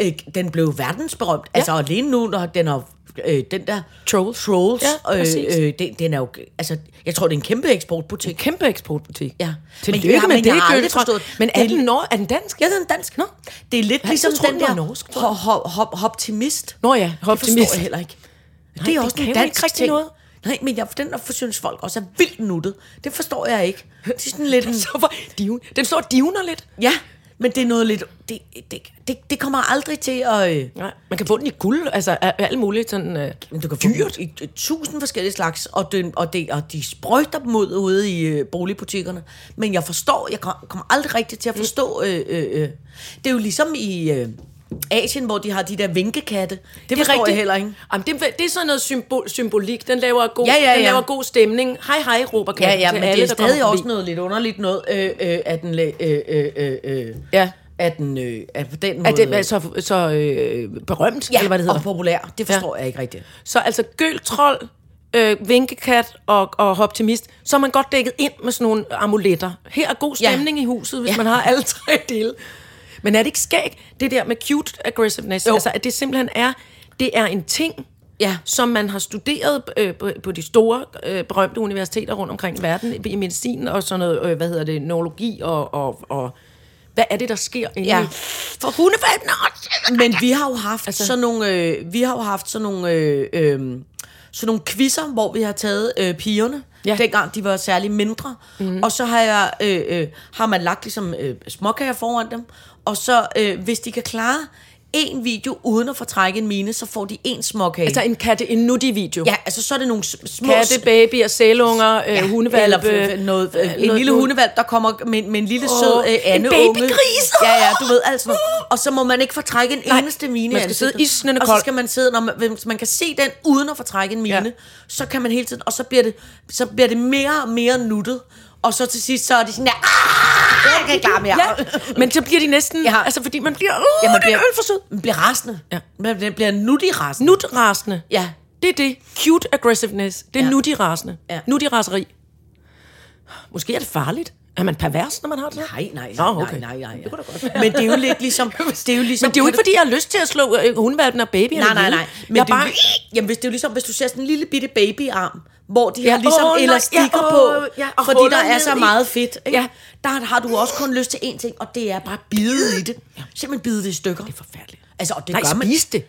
øh, den blev verdensberømt. Ja. Altså alene nu, når den har, øh, den der Trolls. Trolls Ja, øh, øh, den, den er jo, altså, jeg tror, det er en kæmpe eksportbutik. kæmpe eksportbutik. Ja. Tillykke Men- ja, med men det, jeg har aldrig forstået- Men er Det den, nor- er den dansk? Ja, den er dansk. Nå. Det er lidt Jeg ligesom troede, den den der norsk, tror ho, ho, ho, optimist. Nå ja, Det forstår optimist. jeg heller ikke. Nej, det er det også kan en dansk ikke rigtig ting. noget. Nej, men jeg, den der synes folk også er vildt nuttet. Det forstår jeg ikke. Det er sådan lidt [laughs] en, Så var diven. Den står divner lidt. Ja, men det er noget lidt... Det, det, det, det kommer aldrig til at... Øh, Nej, man kan få den i guld, altså alt muligt sådan... Øh, du kan få dyrt. I, i, tusind forskellige slags, og, den, og, det, og de sprøjter dem ud ude i øh, boligbutikkerne. Men jeg forstår, jeg kom- kommer aldrig rigtig til at forstå... Øh, øh, øh. Det er jo ligesom i øh, Asien, hvor de har de der vinkekatte. Det forstår jeg heller ikke. Jamen, det, det er sådan noget symbol, symbolik. Den laver god, Ja, ja, Den ja. laver god stemning. Hej, hej, råber Ja, katten ja, til men alle, det er stadig også noget lidt underligt noget, øh, øh, at den... Øh, øh, øh, øh, Ja. At den, øh, at på den måde... Er det er så, så øh, berømt, ja, eller hvad det hedder? og populær. Det forstår ja. jeg ikke rigtigt. Så altså gøltrold, øh, vinkekat og, og optimist, så er man godt dækket ind med sådan nogle amuletter. Her er god Ja. stemning i huset, hvis Ja. man har alle tre dele. Men er det ikke skægt, det der med cute aggressiveness? Jo. Altså, at det simpelthen er, det er en ting, Ja. som man har studeret øh, på, på de store øh, berømte universiteter rundt omkring i verden, i medicin og sådan noget, øh, hvad hedder det, neurologi og, og, og hvad er det, der sker inde Ja. for hundevalgene også? Men vi har jo haft altså, sådan nogle, øh, vi har jo haft sådan nogle, øh, øh, sådan nogle quizzer, hvor vi har taget øh, pigerne, Ja. dengang de var særlig mindre. Mm. Og så har, jeg, øh, øh, har man lagt ligesom øh, småkager foran dem, og så øh, hvis de kan klare en video uden at fortrække en mine, så får de en småkage. Altså en katte, en nuttig video. ja, altså så er det nogle små... Katte, babyer, sælunger, øh, Ja, hundevalpe. Eller f- f- noget, øh, en noget- lille hundevalp, der kommer med, med en lille Åh, sød øh, en andeunge. babygris! Ja, ja, du ved, altså noget. Og så må man ikke fortrække en Nej, eneste mine man skal sidde isnende Og så kold. skal man sidde, når man, hvis man kan se den uden at fortrække en mine, Ja. så kan man hele tiden, og så bliver det, så bliver det mere og mere nuttet. Og så til sidst, så er de sådan der, "Ah, jeg kan ikke klare mere. Ja, men så bliver de næsten, Ja. altså fordi man bliver, uh, Ja, man det bliver, er alt for sød. man bliver rasende. Ja. Man bliver, nuttig rasende. Nutrasende. Ja. Det er det. Cute aggressiveness. Det er ja. Ja. nutty-rasende. Ja. Nutty-raseri. Måske er det farligt. Er man pervers, når man har det? Nej, nej, Nå, nej, okay. nej, nej, nej. Men det er jo lidt ligesom... [laughs] Det er jo ligesom Men det er jo ikke, fordi jeg har lyst til at slå øh, hundevalpen og babyen Nej, nej, nej. Men jeg det, bare... bare... jamen, hvis det er jo ligesom, hvis du ser sådan en lille bitte babyarm, hvor de Ja, har ligesom nej, elastikker ja, på, åh, ja, fordi der er så meget fedt. Ikke? Ja. Der har du også kun lyst til én ting, og det er bare at bide i det. Simpelthen bide det i stykker. Det er forfærdeligt. Altså, og det Nej, gør man. spis det.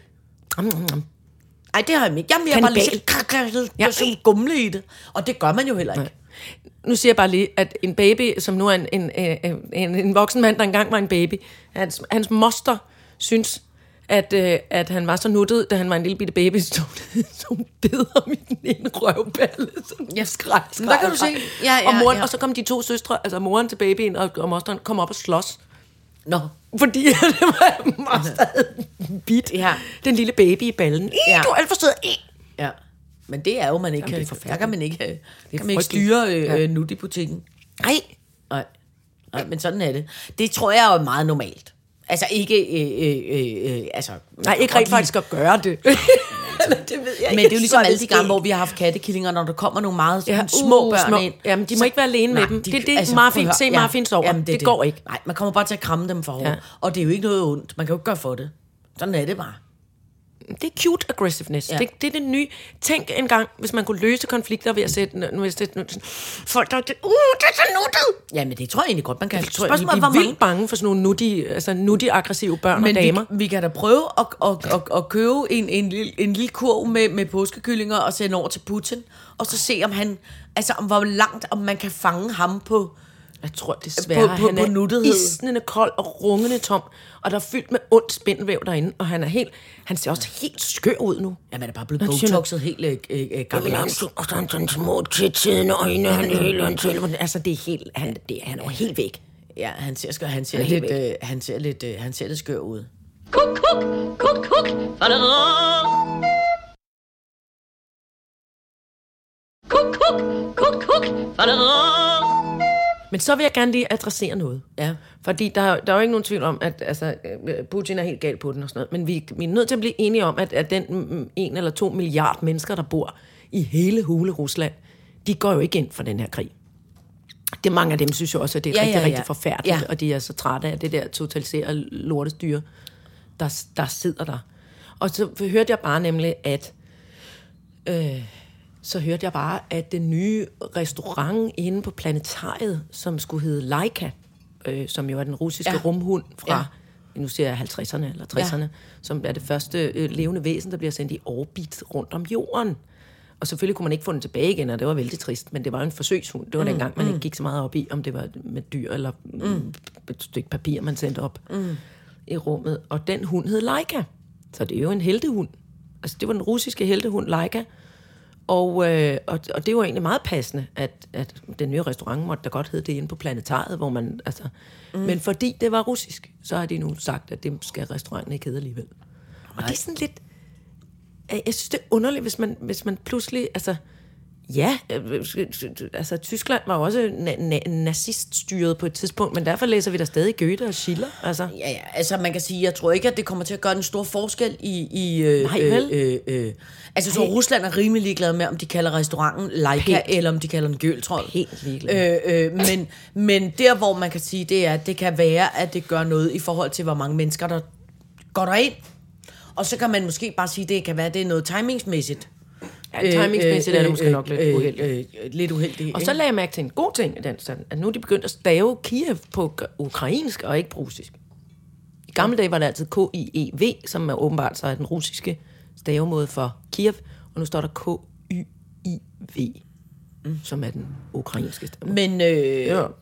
Mm. Ej, det har jeg ikke. Jeg er mere bare lige sådan, Ja. ja. sådan gumle i det. Og det gør man jo heller ikke. Nu siger jeg bare lige, at en baby, som nu er en, en, en, en, en voksen mand, der engang var en baby, hans, hans moster synes, at, øh, at han var så nuttet, da han var en lille bitte baby, [laughs] så hun- så hun bed ham i den ene røvballe. Så ja, skræk, skræk, Der kan du se. Ja, ja, og, moren, ja. og så kom de to søstre, altså moren til babyen og, og mosteren, kom op og slås. Nå. Fordi [laughs] det var moster bidt Ja. den lille baby i ballen. Ja. Ja. Du er alt for sød. Ja. Men det er jo, man ikke Jamen, det kan, der kan man ikke, øh, det kan man ikke styre øh, Ja. i butikken. Nej. Nej. Nej, men sådan er det. Det tror jeg er meget normalt. Altså ikke, øh, øh, øh, altså... Nej, ikke rent faktisk at gøre det. [laughs] det ved jeg Men det er jo ligesom alle de Så gange, hvor vi har haft kattekillinger, når der kommer nogle meget Ja, ja, små uh, børn små. ind. Jamen, de må ikke være alene med dem. Det er det, Marfin- prøv at høre. se Marfin sover. Jamen, Det går ikke. Nej, man kommer bare til at kramme dem for. Ja. Og det er jo ikke noget ondt. Man kan jo ikke gøre for det. Sådan er det bare. Det er cute aggressiveness. Ja. Det, det er det nye. Tænk engang, hvis man kunne løse konflikter ved at sætte... Nu, hvis det, nu, folk, der... Uh, det er så nuttet! Jamen, det tror jeg egentlig godt, man kan. Jeg tror, Spørgsmålet er, hvor vildt bange for sådan nogle nutty, altså nutty aggressive børn Men og damer. vi, vi kan da prøve at, at, at, at købe en, en, lille, en lille kurv med, med påskekyllinger og sende over til Putin, og så se, om han, altså om hvor langt, om man kan fange ham på, Jeg tror desværre, På- på- han på er nuttighed. isnende kold og rungende tom, og der er fyldt med ondt spindelvæv derinde, og han er helt, han ser også helt skør ud nu. ja, man er bare blevet botoxet helt øh, øh, øh. Og så sådan små tætsiddende øjne, han er helt han til. Altså, det er helt, han, det, han er helt væk. Ja, han ser, skør, han ser, Han helt lidt, øh, han ser lidt, øh, han ser lidt skør ud. Kuk, kuk, kuk, kuk. Kuk, kuk, kuk, kuk. Men så vil jeg gerne lige adressere noget. Ja. Fordi der, der er jo ikke nogen tvivl om, at altså, øh, Putin er helt gal på den og sådan noget. Men vi, vi er nødt til at blive enige om, at, at den mm, en eller to milliard mennesker, der bor i hele hule Rusland, de går jo ikke ind for den her krig. Det mange af dem synes jo også, at det er Ja, rigtig, ja, rigtig ja. forfærdeligt, ja. Ja. og de er så trætte af det der totaliserede lortestyre, der, der sidder der. Og så hørte jeg bare nemlig, at øh, så hørte jeg bare, at den nye restaurant inde på planetariet, som skulle hedde Laika, øh, som jo er den russiske ja. Rumhund fra, ja. Nu siger jeg 50'erne eller 60'erne, ja. som er det første øh, levende væsen, der bliver sendt i orbit rundt om jorden. Og selvfølgelig kunne man ikke få den tilbage igen, og det var vældig trist, men det var jo en forsøgshund. Det var mm, dengang, man mm. ikke gik så meget op i, om det var med dyr eller mm. et stykke papir, man sendte op mm. i rummet. Og den hund hed Laika. Så det er jo en heltehund. Altså, det var den russiske heltehund Laika. Og, øh, og, og det var egentlig meget passende, at, at den nye restaurant måtte da godt hedde det inde på planetariet, hvor man, altså, mm. men fordi det var russisk, så har de nu sagt, at det skal restauranten ikke hedde alligevel. Og det er sådan lidt, jeg jeg synes, det er underligt, hvis man, hvis man pludselig, altså, ja, øh, altså Tyskland var jo også na- na- naziststyret på et tidspunkt, men derfor læser vi der stadig Goethe og Schiller, altså. Ja, ja, altså man kan sige, jeg tror ikke, at det kommer til at gøre en stor forskel i... i øh, Nej, vel? Øh, øh, øh. Altså, så Rusland er rimelig ligeglad med, om de kalder restauranten Leica, Helt. eller om de kalder den Gøltrold. Helt ligeglad. Øh, øh, men, men der, hvor man kan sige, det er, at det kan være, at det gør noget i forhold til, hvor mange mennesker, der går derind. Og så kan man måske bare sige, at det kan være, at det er noget timingsmæssigt. Ja, timingsmæssigt er det måske nok lidt uheldigt. Øh, øh, lidt uheldigt. Og så lagde jeg mærke til en god ting i den stand, at nu er de begyndt at stave Kiev på ukrainsk og ikke på russisk. I gamle dage var det altid K-I-E-V, som er åbenbart så er den russiske stavemåde for Kiev, og nu står der K-Y-I-V, mm. som er den ukrainske stavemåde. Men, øh, var,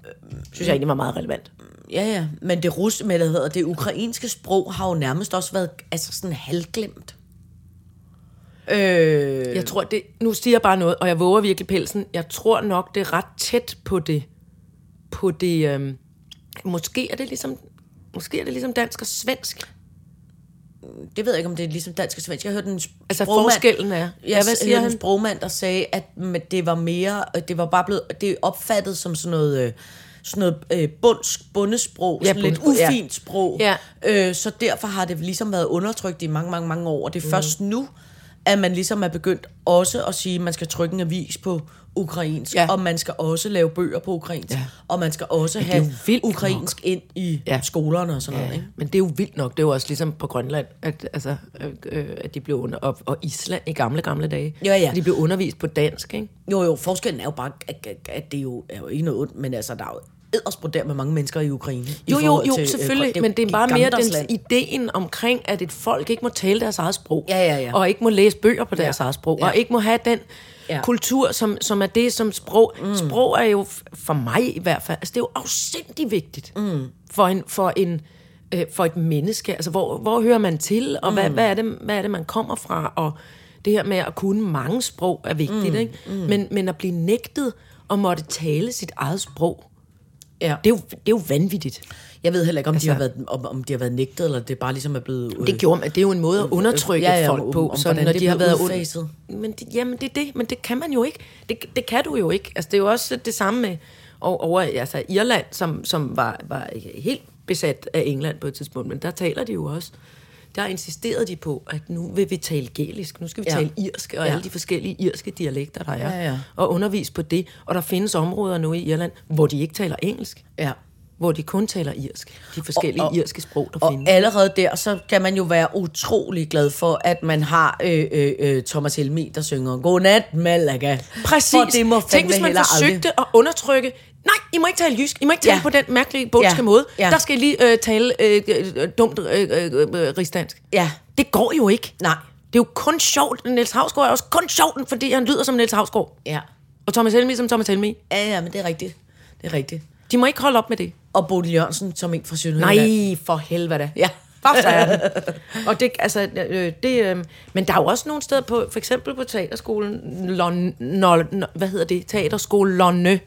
synes jeg egentlig var meget relevant. ja, ja, men det, rus, men, hvad hedder, det ukrainske sprog har jo nærmest også været altså sådan halvglemt. Øh, Jeg tror, det, nu siger jeg bare noget, og jeg våger virkelig pelsen. Jeg tror nok, det er ret tæt på det. På det øhm, måske er det ligesom måske er det ligesom dansk og svensk. det ved jeg ikke, om det er ligesom dansk og svensk. Jeg hørte en Altså sprogmand- forskellen er. Ja, Ja, hvad siger siger en han? sprogmand, der sagde, at det var mere, det var bare blevet, det opfattet som sådan noget, øh, sådan noget øh, bundsk, bundesprog, Ja, sådan lidt bundesprog, ja. ufint sprog. Ja. Øh, så derfor har det ligesom været undertrykt i mange, mange, mange år, og det er først nu, at man ligesom er begyndt også at sige, at man skal trykke en avis på ukrainsk, Ja. og man skal også lave bøger på ukrainsk, Ja. og man skal også jo have vildt ukrainsk ind i Ja. skolerne og sådan noget. Ja, Ikke? men det er jo vildt nok. Det er jo også ligesom på Grønland, at, altså, øh, at de blev under, og, og Island i gamle, gamle dage. Ja, ja. De blev undervist på dansk, ikke? Jo, jo, forskellen er jo bare, at, at det jo, er jo ikke noget ondt, men altså, der er jo eddersbrudt der med mange mennesker i Ukraine. i Jo, jo, jo, til, øh, selvfølgelig, jo men det er bare mere den ideen omkring, at et folk ikke må tale deres eget sprog, Ja, ja, ja. og ikke må læse bøger på deres Ja. eget sprog, Ja. og ikke må have den Ja. kultur, som, som er det, som sprog... Mm. Sprog er jo, for mig i hvert fald, altså det er jo afsindig vigtigt mm. for, en, for, en, øh, for et menneske. Altså, hvor, hvor hører man til, og mm. hvad, hvad, er det, hvad er det, man kommer fra, og det her med at kunne mange sprog er vigtigt, mm. ikke? Mm. Men, men at blive nægtet at måtte tale sit eget sprog, Ja. det er jo, det er jo vanvittigt. Jeg ved heller ikke, om, altså, de har været, om, om de har været nægtet, eller det bare ligesom er blevet... øh, Det gjorde. Det er jo en måde at undertrykke Ja, ja, folk om- på, om sådan, når de har været udfaset. Men det, jamen, det er det. Men det kan man jo ikke. Det, det kan du jo ikke. Altså, det er jo også det samme med og, over altså, Irland, som, som var, var helt besat af England på et tidspunkt. Men der taler de jo også. Der insisterede de på, at nu vil vi tale gælisk, nu skal vi Ja. tale irsk, og Ja. alle de forskellige irske dialekter, der er, Ja, ja. og undervise på det. Og der findes områder nu i Irland, hvor de ikke taler engelsk, Ja. hvor de kun taler irsk. De forskellige Og- og, og- irske sprog, der Og findes. allerede der, så kan man jo være utrolig glad for, at man har øh, øh, øh, Thomas Helmi, der synger Godnat, Malaga. Præcis. For det må Tænk, hvis man forsøgte aldrig. at undertrykke... Nej, I må ikke tale jysk. I må ikke tale Ja. på den mærkelige bundske Ja. måde. Ja. Der skal I lige øh, tale øh, øh, dumt øh, øh, øh, rigsdansk. Ja. Det går jo ikke. Nej. Det er jo kun sjovt. Niels Havsgaard er også kun sjovt, fordi han lyder som Niels Havsgaard. Ja. Og Thomas Helmi som Thomas Helmi. Ja, ja, men det er rigtigt. Det er rigtigt. De må ikke holde op med det. Og Bodil Jørgensen som en fra Sønderjylland. Nej, for helvede. Ja. [laughs] Og det, altså, øh, det, øh, men der er jo også nogle steder på, for eksempel på teaterskolen, Lon, no, no, hvad hedder det? Teaterskole Lonne.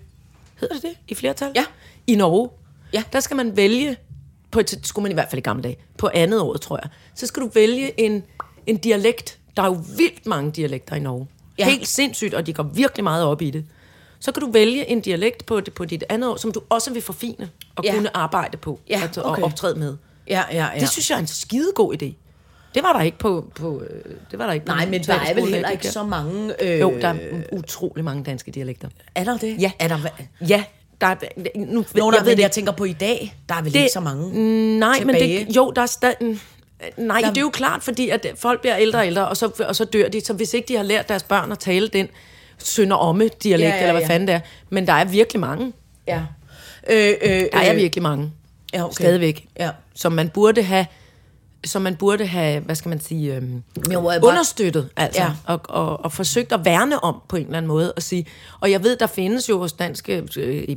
Hedder det det i flertal? Ja. I Norge. Ja. Der skal man vælge, på et, skulle man i hvert fald i gamle dage, på andet år, tror jeg. Så skal du vælge en, en dialekt. Der er jo vildt mange dialekter i Norge. Ja. Helt sindssygt, og de går virkelig meget op i det. Så kan du vælge en dialekt på, på dit andet år, som du også vil forfine og Ja. kunne arbejde på Ja, og, okay. og optræde med. Ja, ja, ja. Det synes jeg er en skidegod idé. Det var der ikke på... på øh, det var der ikke Nej, men der er vel heller ikke så der. mange... Øh, Jo, der er utrolig mange danske dialekter. Er der det? Ja. Er der, Ja, der er... Nu, Nå, nej, jeg ved men det jeg tænker på i dag, der er vel det, ikke så mange. Nej, men tilbage. det, jo, der er stadig... Nej, Der- det er jo klart, fordi at folk bliver ældre og ældre, og så, og så dør de. Så hvis ikke de har lært deres børn at tale den sønder omme dialekt, Ja, ja, ja, eller hvad fanden det er. Men der er virkelig mange. Ja. Øh, øh, Der er virkelig mange. Ja, okay. Stadigvæk. Ja. Som man burde have som man burde have, hvad skal man sige, øhm, Jo, bare- understøttet, altså, Ja. og, og, og forsøgt at værne om på en eller anden måde, og sige, og jeg ved, der findes jo hos danske, øh,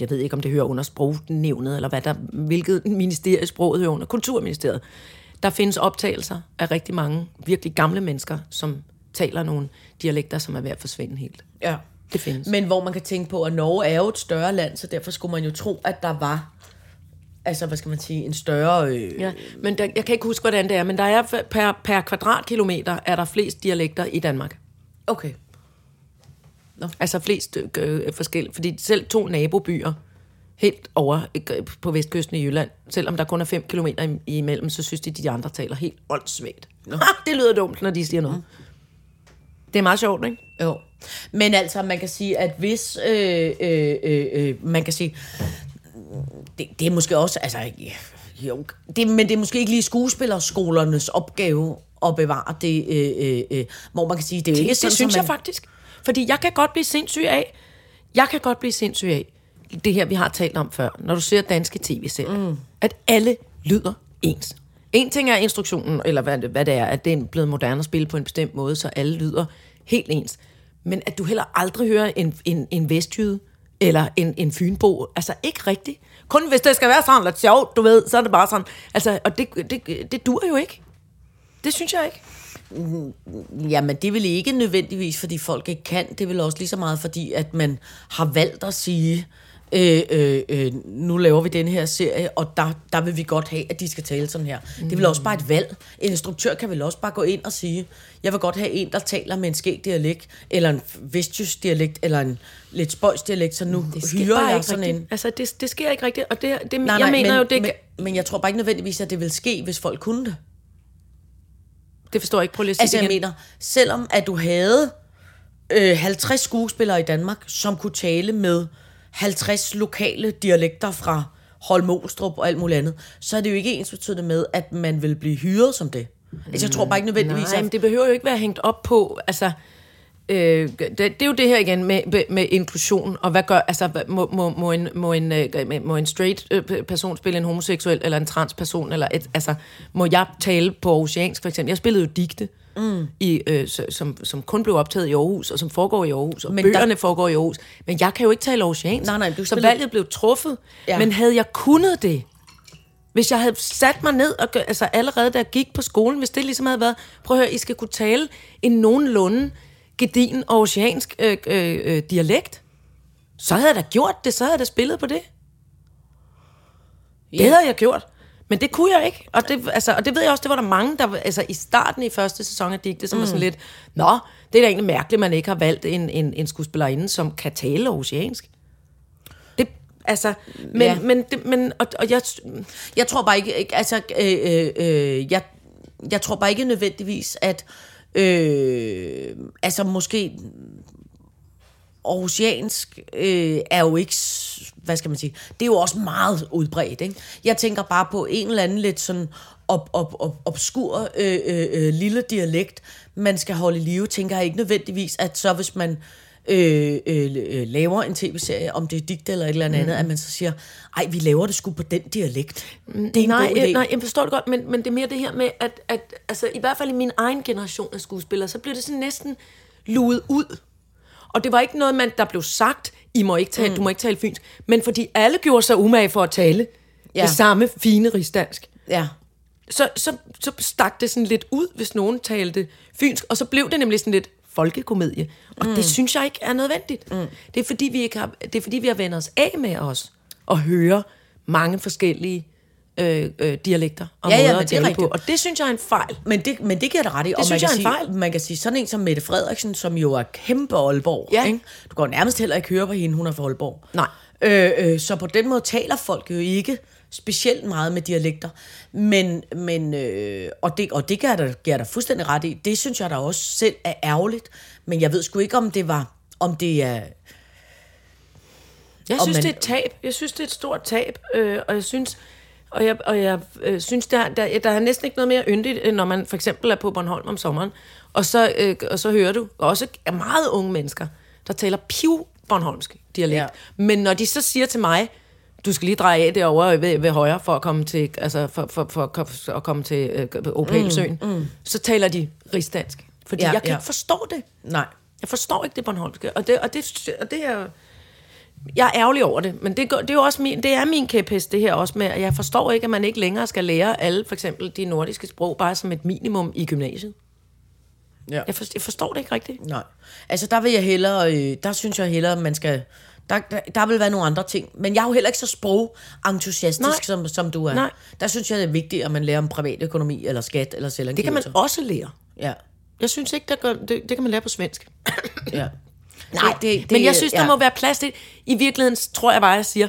jeg ved ikke, om det hører under sprognævnet, eller hvad der, hvilket ministerie sproget hører under, kulturministeriet, der findes optagelser af rigtig mange virkelig gamle mennesker, som taler nogle dialekter, som er ved at forsvinde helt. Ja. Det findes. Men hvor man kan tænke på, at Norge er jo et større land, så derfor skulle man jo tro, at der var, altså hvad skal man sige, en større... Øh, Ja, men der, jeg kan ikke huske, hvordan det er, men der er per, per kvadratkilometer er der flest dialekter i Danmark. Okay. Altså flest øh, forskellige, fordi selv to nabobyer, helt over øh, på vestkysten i Jylland, selvom der kun er 5 km imellem, så synes de, de andre taler helt åndssvagt. Ha, det lyder dumt, når de siger noget. Det er meget sjovt, ikke? Jo. Men altså, man kan sige, at hvis... Øh, øh, øh, øh, man kan sige... Det, det er måske også... Altså, Jo, det, men det er måske ikke lige skuespillerskolernes opgave at bevare det, øh, øh, øh, hvor man kan sige, det er jo ikke Det, sådan, det synes som jeg man, faktisk. Fordi jeg kan godt blive sindssyg af, jeg kan godt blive sindssyg af, det her, vi har talt om før, når du ser danske tv-serier, mm. at alle lyder ens. En ting er instruktionen, eller hvad, det- hvad det er, at det er blevet moderne at spille på en bestemt måde, så alle lyder helt ens. Men at du heller aldrig hører en, en, en vestjyde, eller en, en fynbo, altså ikke rigtigt. Kun hvis det skal være sådan lidt sjovt, du ved, så er det bare sådan. Altså, og det, det, det dur jo ikke. Det synes jeg ikke. Mm, Jamen, det vil ikke nødvendigvis, fordi folk ikke kan. Det vil også lige så meget, fordi at man har valgt at sige, øh, øh, øh, nu laver vi den her serie, og der, der vil vi godt have, at de skal tale sådan her. Mm. Det vel også bare et valg. En instruktør kan vel også bare gå ind og sige, jeg vil godt have en, der taler med en skæg dialekt, eller en vestjysk dialekt, eller en lidt spøjs dialekt, så nu Det hyrer jeg ikke sådan rigtigt. en. Altså, det, det sker ikke rigtigt, og det, det Nej, jeg nej, mener men, jo, det, men, men jeg tror bare ikke nødvendigvis, at det vil ske, hvis folk kunne det. det forstår jeg ikke. Prøv lige at sige Altså, jeg igen. mener, selvom at du havde øh, 50 skuespillere i Danmark, som kunne tale med 50 lokale dialekter fra Holmolstrup og alt muligt andet, så er det jo ikke ens betydende med, at man vil blive hyret som det. Altså, jeg tror bare ikke nødvendigvis, Nej, men at... det behøver jo ikke være hængt op på, altså, øh, det, det er jo det her igen med, med, med inklusion, og hvad gør, altså, må, må, må, en, må, en, øh, må en straight øh, person spille en homoseksuel, eller en transperson, eller et, altså, må jeg tale på oceansk, for eksempel? Jeg spillede jo digte, mm. I, øh, som, som kun blev optaget i Aarhus, og som foregår i Aarhus, og Men bøgerne der... foregår i Aarhus, men jeg kan jo ikke tale oceansk, Nej, nej, du så valget blev truffet, Ja. men havde jeg kunnet det, hvis jeg havde sat mig ned, og, altså allerede da jeg gik på skolen, hvis det ligesom havde været, prøv at høre, I skal kunne tale en nogenlunde gedin og oceansk øh, øh, øh, dialekt, så havde jeg da gjort det, så havde jeg da spillet på det. Det Ja. havde jeg gjort. Men det kunne jeg ikke. Og det, altså, og det ved jeg også, det var der mange, der altså, i starten i første sæson af Digte, som mm. var sådan lidt, Nå, det er da egentlig mærkeligt, man ikke har valgt en, en, en skuespillerinde, som kan tale oceansk. Det, altså, men, Ja. ja. men, det, men og, og jeg, Jeg tror bare ikke, ikke altså, øh, øh, øh, jeg, jeg tror bare ikke nødvendigvis, at, øh, altså måske, Aarhusiansk øh, er jo ikke, hvad skal man sige, det er jo også meget udbredt, ikke? Jeg tænker bare på en eller anden lidt sådan op, op, op, obskur øh, øh, øh, lille dialekt, man skal holde i live, tænker jeg ikke nødvendigvis, at så hvis man øh, øh, øh, laver en tv-serie, om det er digte eller et eller andet, mm. at man så siger, ej, vi laver det sgu på den dialekt. Det er en nej, god idé. nej, jeg forstår det godt, men, men det er mere det her med, at, at altså, i hvert fald i min egen generation af skuespillere, så blev det sådan næsten luet ud. Og det var ikke noget, man, der blev sagt, I må ikke tale, mm. du må ikke tale fynsk, men fordi alle gjorde sig umage for at tale Ja. det samme fine rigsdansk. Ja. så, så, så stak det sådan lidt ud, hvis nogen talte fynsk, og så blev det nemlig sådan lidt folkekomedie. Og mm. det synes jeg ikke er nødvendigt. Mm. Det, er, fordi vi ikke har, det er fordi, vi har vendt os af med os og høre mange forskellige øh, øh, dialekter og Ja, ja, måder men at det tale rigtigt. på. Og det synes jeg er en fejl. Men det, men det giver dig ret i. Det synes man jeg kan er en sige, fejl. Man kan sige, sådan en som Mette Frederiksen, som jo er kæmpe Aalborg. Ja. Ikke? Du jo nærmest heller ikke høre på hende, hun er fra Aalborg. Nej. Øh, øh, så på den måde taler folk jo ikke specielt meget med dialekter. Men, men øh, og, det, og det giver dig- giver dig fuldstændig ret i. Det synes jeg da også selv er ærgerligt. Men jeg ved sgu ikke, om det var om det er... Jeg Og synes, man- det er et tab. Jeg synes, det er et stort tab. Øh, og jeg synes, og jeg, og jeg øh, synes der, der, der er næsten ikke noget mere yndigt, når man for eksempel er på Bornholm om sommeren, og så, øh, og så hører du også meget unge mennesker, der taler piv Bornholmsk dialekt. Ja. Men når de så siger til mig, du skal lige dreje af derovre ved, ved højre for at komme til, altså for, for, for, for at komme til øh, Opalsøen, mm, mm. så taler de rigsdansk. Fordi Ja, jeg kan ja. ikke forstå det. Nej. Jeg forstår ikke det Bornholmske, og det, og det, og det er... Jeg er ærgerlig over det, men det, det er jo også min, det er min kæphest, det her også med, at jeg forstår ikke, at man ikke længere skal lære alle, for eksempel de nordiske sprog, bare som et minimum i gymnasiet. Ja. Jeg, for, jeg forstår det ikke rigtigt. Nej. Altså, der vil jeg hellere, øh, der synes jeg hellere, at man skal, der, der, der vil være nogle andre ting. Men jeg er jo heller ikke så sprogentusiastisk, Nej. som, som du er. Nej. Der synes jeg, det er vigtigt, at man lærer om privatøkonomi, eller skat, eller selvangivelse. Det kan man også lære. Ja, Jeg synes ikke, der gør, det, det kan man lære på svensk. ja. [clears throat] Nej, det, det, men jeg synes, der ja. må være plads til. I virkeligheden tror jeg bare, jeg siger,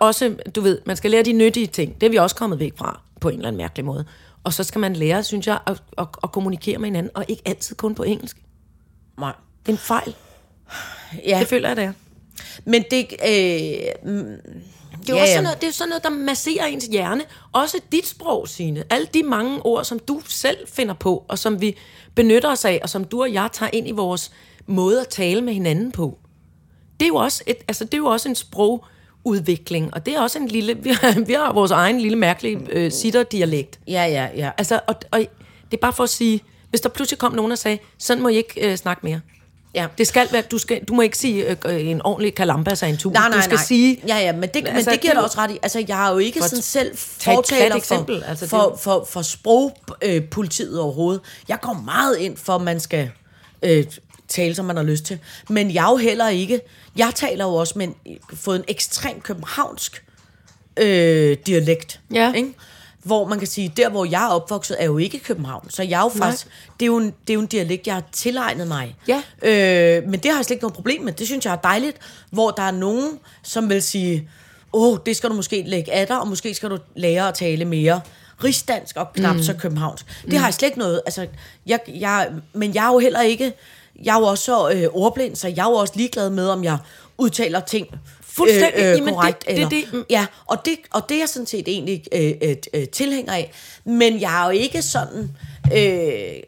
også, du ved, man skal lære de nyttige ting. Det er vi også kommet væk fra, på en eller anden mærkelig måde. Og så skal man lære, synes jeg, at, at, at kommunikere med hinanden, og ikke altid kun på engelsk. Nej. Det er en fejl. Ja. Det føler jeg, det er. Men det... Øh, Det er Ja, også sådan noget, det er sådan noget, der masserer ens hjerne. Også dit sprog, Signe. Alle de mange ord, som du selv finder på, og som vi benytter os af, og som du og jeg tager ind i vores måde at tale med hinanden på. Det er jo også, et, altså, det er jo også en sprogudvikling, og det er også en lille... [laughs] Vi har, vi har vores egen lille mærkelige øh, sitter-dialekt. ja, ja, ja. Altså, og, og det er bare for at sige, hvis der pludselig kom nogen og sagde, sådan må I ikke øh, snakke mere. Ja. Det skal være, du, skal, du må ikke sige øh, øh, en ordentlig kalambas af en tur. Nej, nej, du skal nej. sige, Ja, ja, men det, men Altså, det giver er jo- også ret i. Altså, jeg har jo ikke For sådan selv fortaler plat for, eksempel, altså, for, for, for sprogpolitiet overhovedet. Jeg går meget ind for, at man skal øh, tale, som man har lyst til. Men jeg jo heller ikke... Jeg taler jo også med en, fået en ekstrem københavnsk øh, dialekt. Ja. Ikke? Hvor man kan sige, der hvor jeg er opvokset, er jo ikke København. Så jeg er jo faktisk, det er jo, en, det er jo en dialekt, jeg har tilegnet mig. Ja. Øh, men det har jeg slet ikke noget problem med. Det synes jeg er dejligt, hvor der er nogen, som vil sige, åh, oh, det skal du måske lægge af dig, og måske skal du lære at tale mere rigsdansk og knap mm. så københavnsk. Det har jeg slet ikke noget, altså, jeg, jeg, men jeg er jo heller ikke, jeg er jo også så øh, ordblind, så jeg er jo også ligeglad med, om jeg udtaler ting Fuldstændig. øh, øh, Jamen, det- korrekt. det- eller, det- mm. Ja, og det, og det er jeg sådan set egentlig øh, øh, øh, tilhænger af. Men jeg er jo ikke sådan... Øh,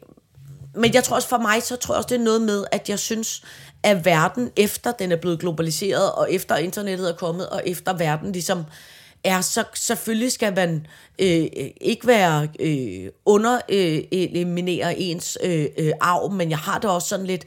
men jeg tror også for mig, så tror jeg også, det er noget med, at jeg synes, at verden, efter den er blevet globaliseret, og efter internettet er kommet, og efter verden ligesom er, så selvfølgelig skal man øh, ikke være øh, under øh, eliminere ens øh, øh, arv, men jeg har det også sådan lidt,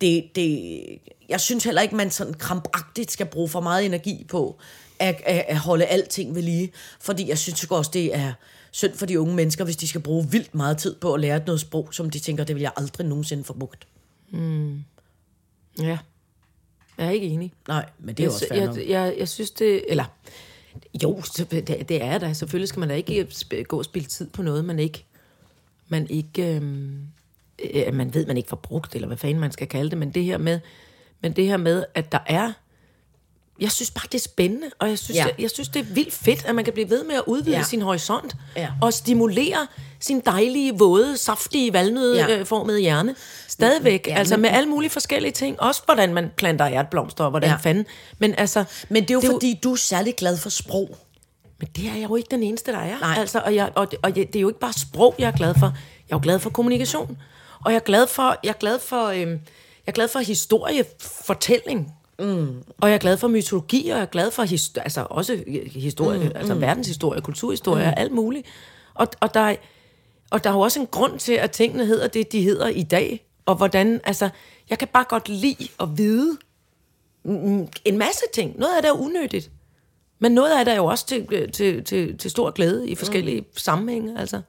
det, det, jeg synes heller ikke, man sådan krampagtigt skal bruge for meget energi på at, at, at holde alting ved lige, fordi jeg synes også, det er synd for de unge mennesker, hvis de skal bruge vildt meget tid på at lære noget sprog, som de tænker, det vil jeg aldrig nogensinde få brugt. ja, jeg er ikke enig. Nej, men det er jo også fair jeg, nok. jeg, jeg, jeg synes det, eller jo, det, det er der. Selvfølgelig skal man da ikke sp- gå og spille tid på noget, man ikke, man ikke, øhm, øh, man ved, man ikke får brugt, eller hvad fanden man skal kalde det, men det her med, men det her med, at der er, jeg synes bare, det er spændende, og jeg synes, Ja. jeg, jeg synes det er vildt fedt, at man kan blive ved med at udvide Ja. sin horisont, Ja. og stimulere sin dejlige, våde, saftige, valnødformede Ja. hjerne. Stadigvæk, Ja, altså med alle mulige forskellige ting. Også hvordan man planter ærtblomster, og hvordan Ja. fanden. Men altså... Men det er jo fordi, du er særlig glad for sprog. Men det er jeg jo ikke den eneste, der er. Nej. Altså, og jeg, og, det, og jeg, det er jo ikke bare sprog, jeg er glad for. Jeg er jo glad for kommunikation. Og jeg er glad for, jeg er glad for, øhm, jeg er glad for historiefortælling. Mm. Og jeg er glad for mytologi, og jeg er glad for his, altså også historie, mm, altså mm. verdenshistorie, kulturhistorie mm. og alt muligt. Og, og, der, er- og der er jo også en grund til, at tingene hedder det, de hedder i dag. Og hvordan, altså, jeg kan bare godt lide at vide en masse ting. Noget af det er unødigt. Men noget af det er jo også til, til, til, til stor glæde i forskellige mm. sammenhænge. Altså.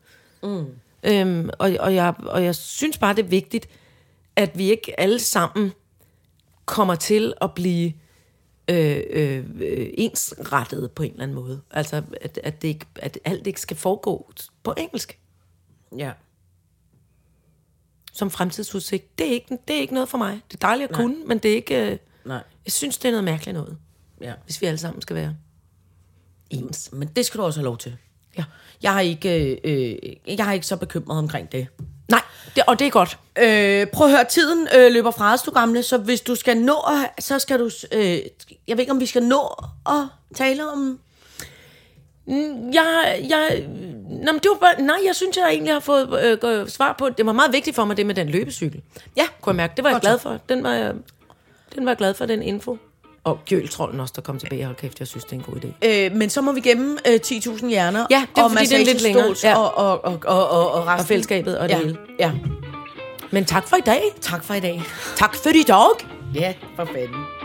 Mm. Øhm, og, og, jeg, og jeg synes bare, det er vigtigt, at vi ikke alle sammen kommer til at blive øh, øh, ensrettet på en eller anden måde. Altså, at, at, det ikke, at alt ikke skal foregå på engelsk Ja. som fremtidsudsigt. Det er ikke, det er ikke noget for mig. Det er dejligt at kunne, men det er ikke... Øh, Nej. jeg synes, det er noget mærkeligt noget, Ja. hvis vi alle sammen skal være ens. Men det skal du også have lov til. Ja. Jeg har ikke, øh, jeg har ikke så bekymret omkring det. Nej, det, og det er godt. Øh, prøv at høre, tiden øh, løber fra os, du gamle, så hvis du skal nå, så skal du... Øh, jeg ved ikke, om vi skal nå at tale om... Jeg, jeg, nå, men det var bare, nej, jeg synes, jeg egentlig har fået øh, svar på. Det var meget vigtigt for mig, det med den løbecykel. Ja, Kunne jeg mærke. Det var jeg Godt glad for. Den var jeg, den var jeg glad for, den info. Og Gjøltrollen også, der kom tilbage. Hold kæft, jeg synes, det er en god idé. øh, men så må vi gemme øh, 10.000 hjerner. Ja, det er og fordi, den er lidt længere. Ja. Og, og, og, og, og, og resten. Og fællesskabet og det ja. hele. Ja, Men tak for i dag. tak for i dag. Tak for i dag. Ja, for fanden.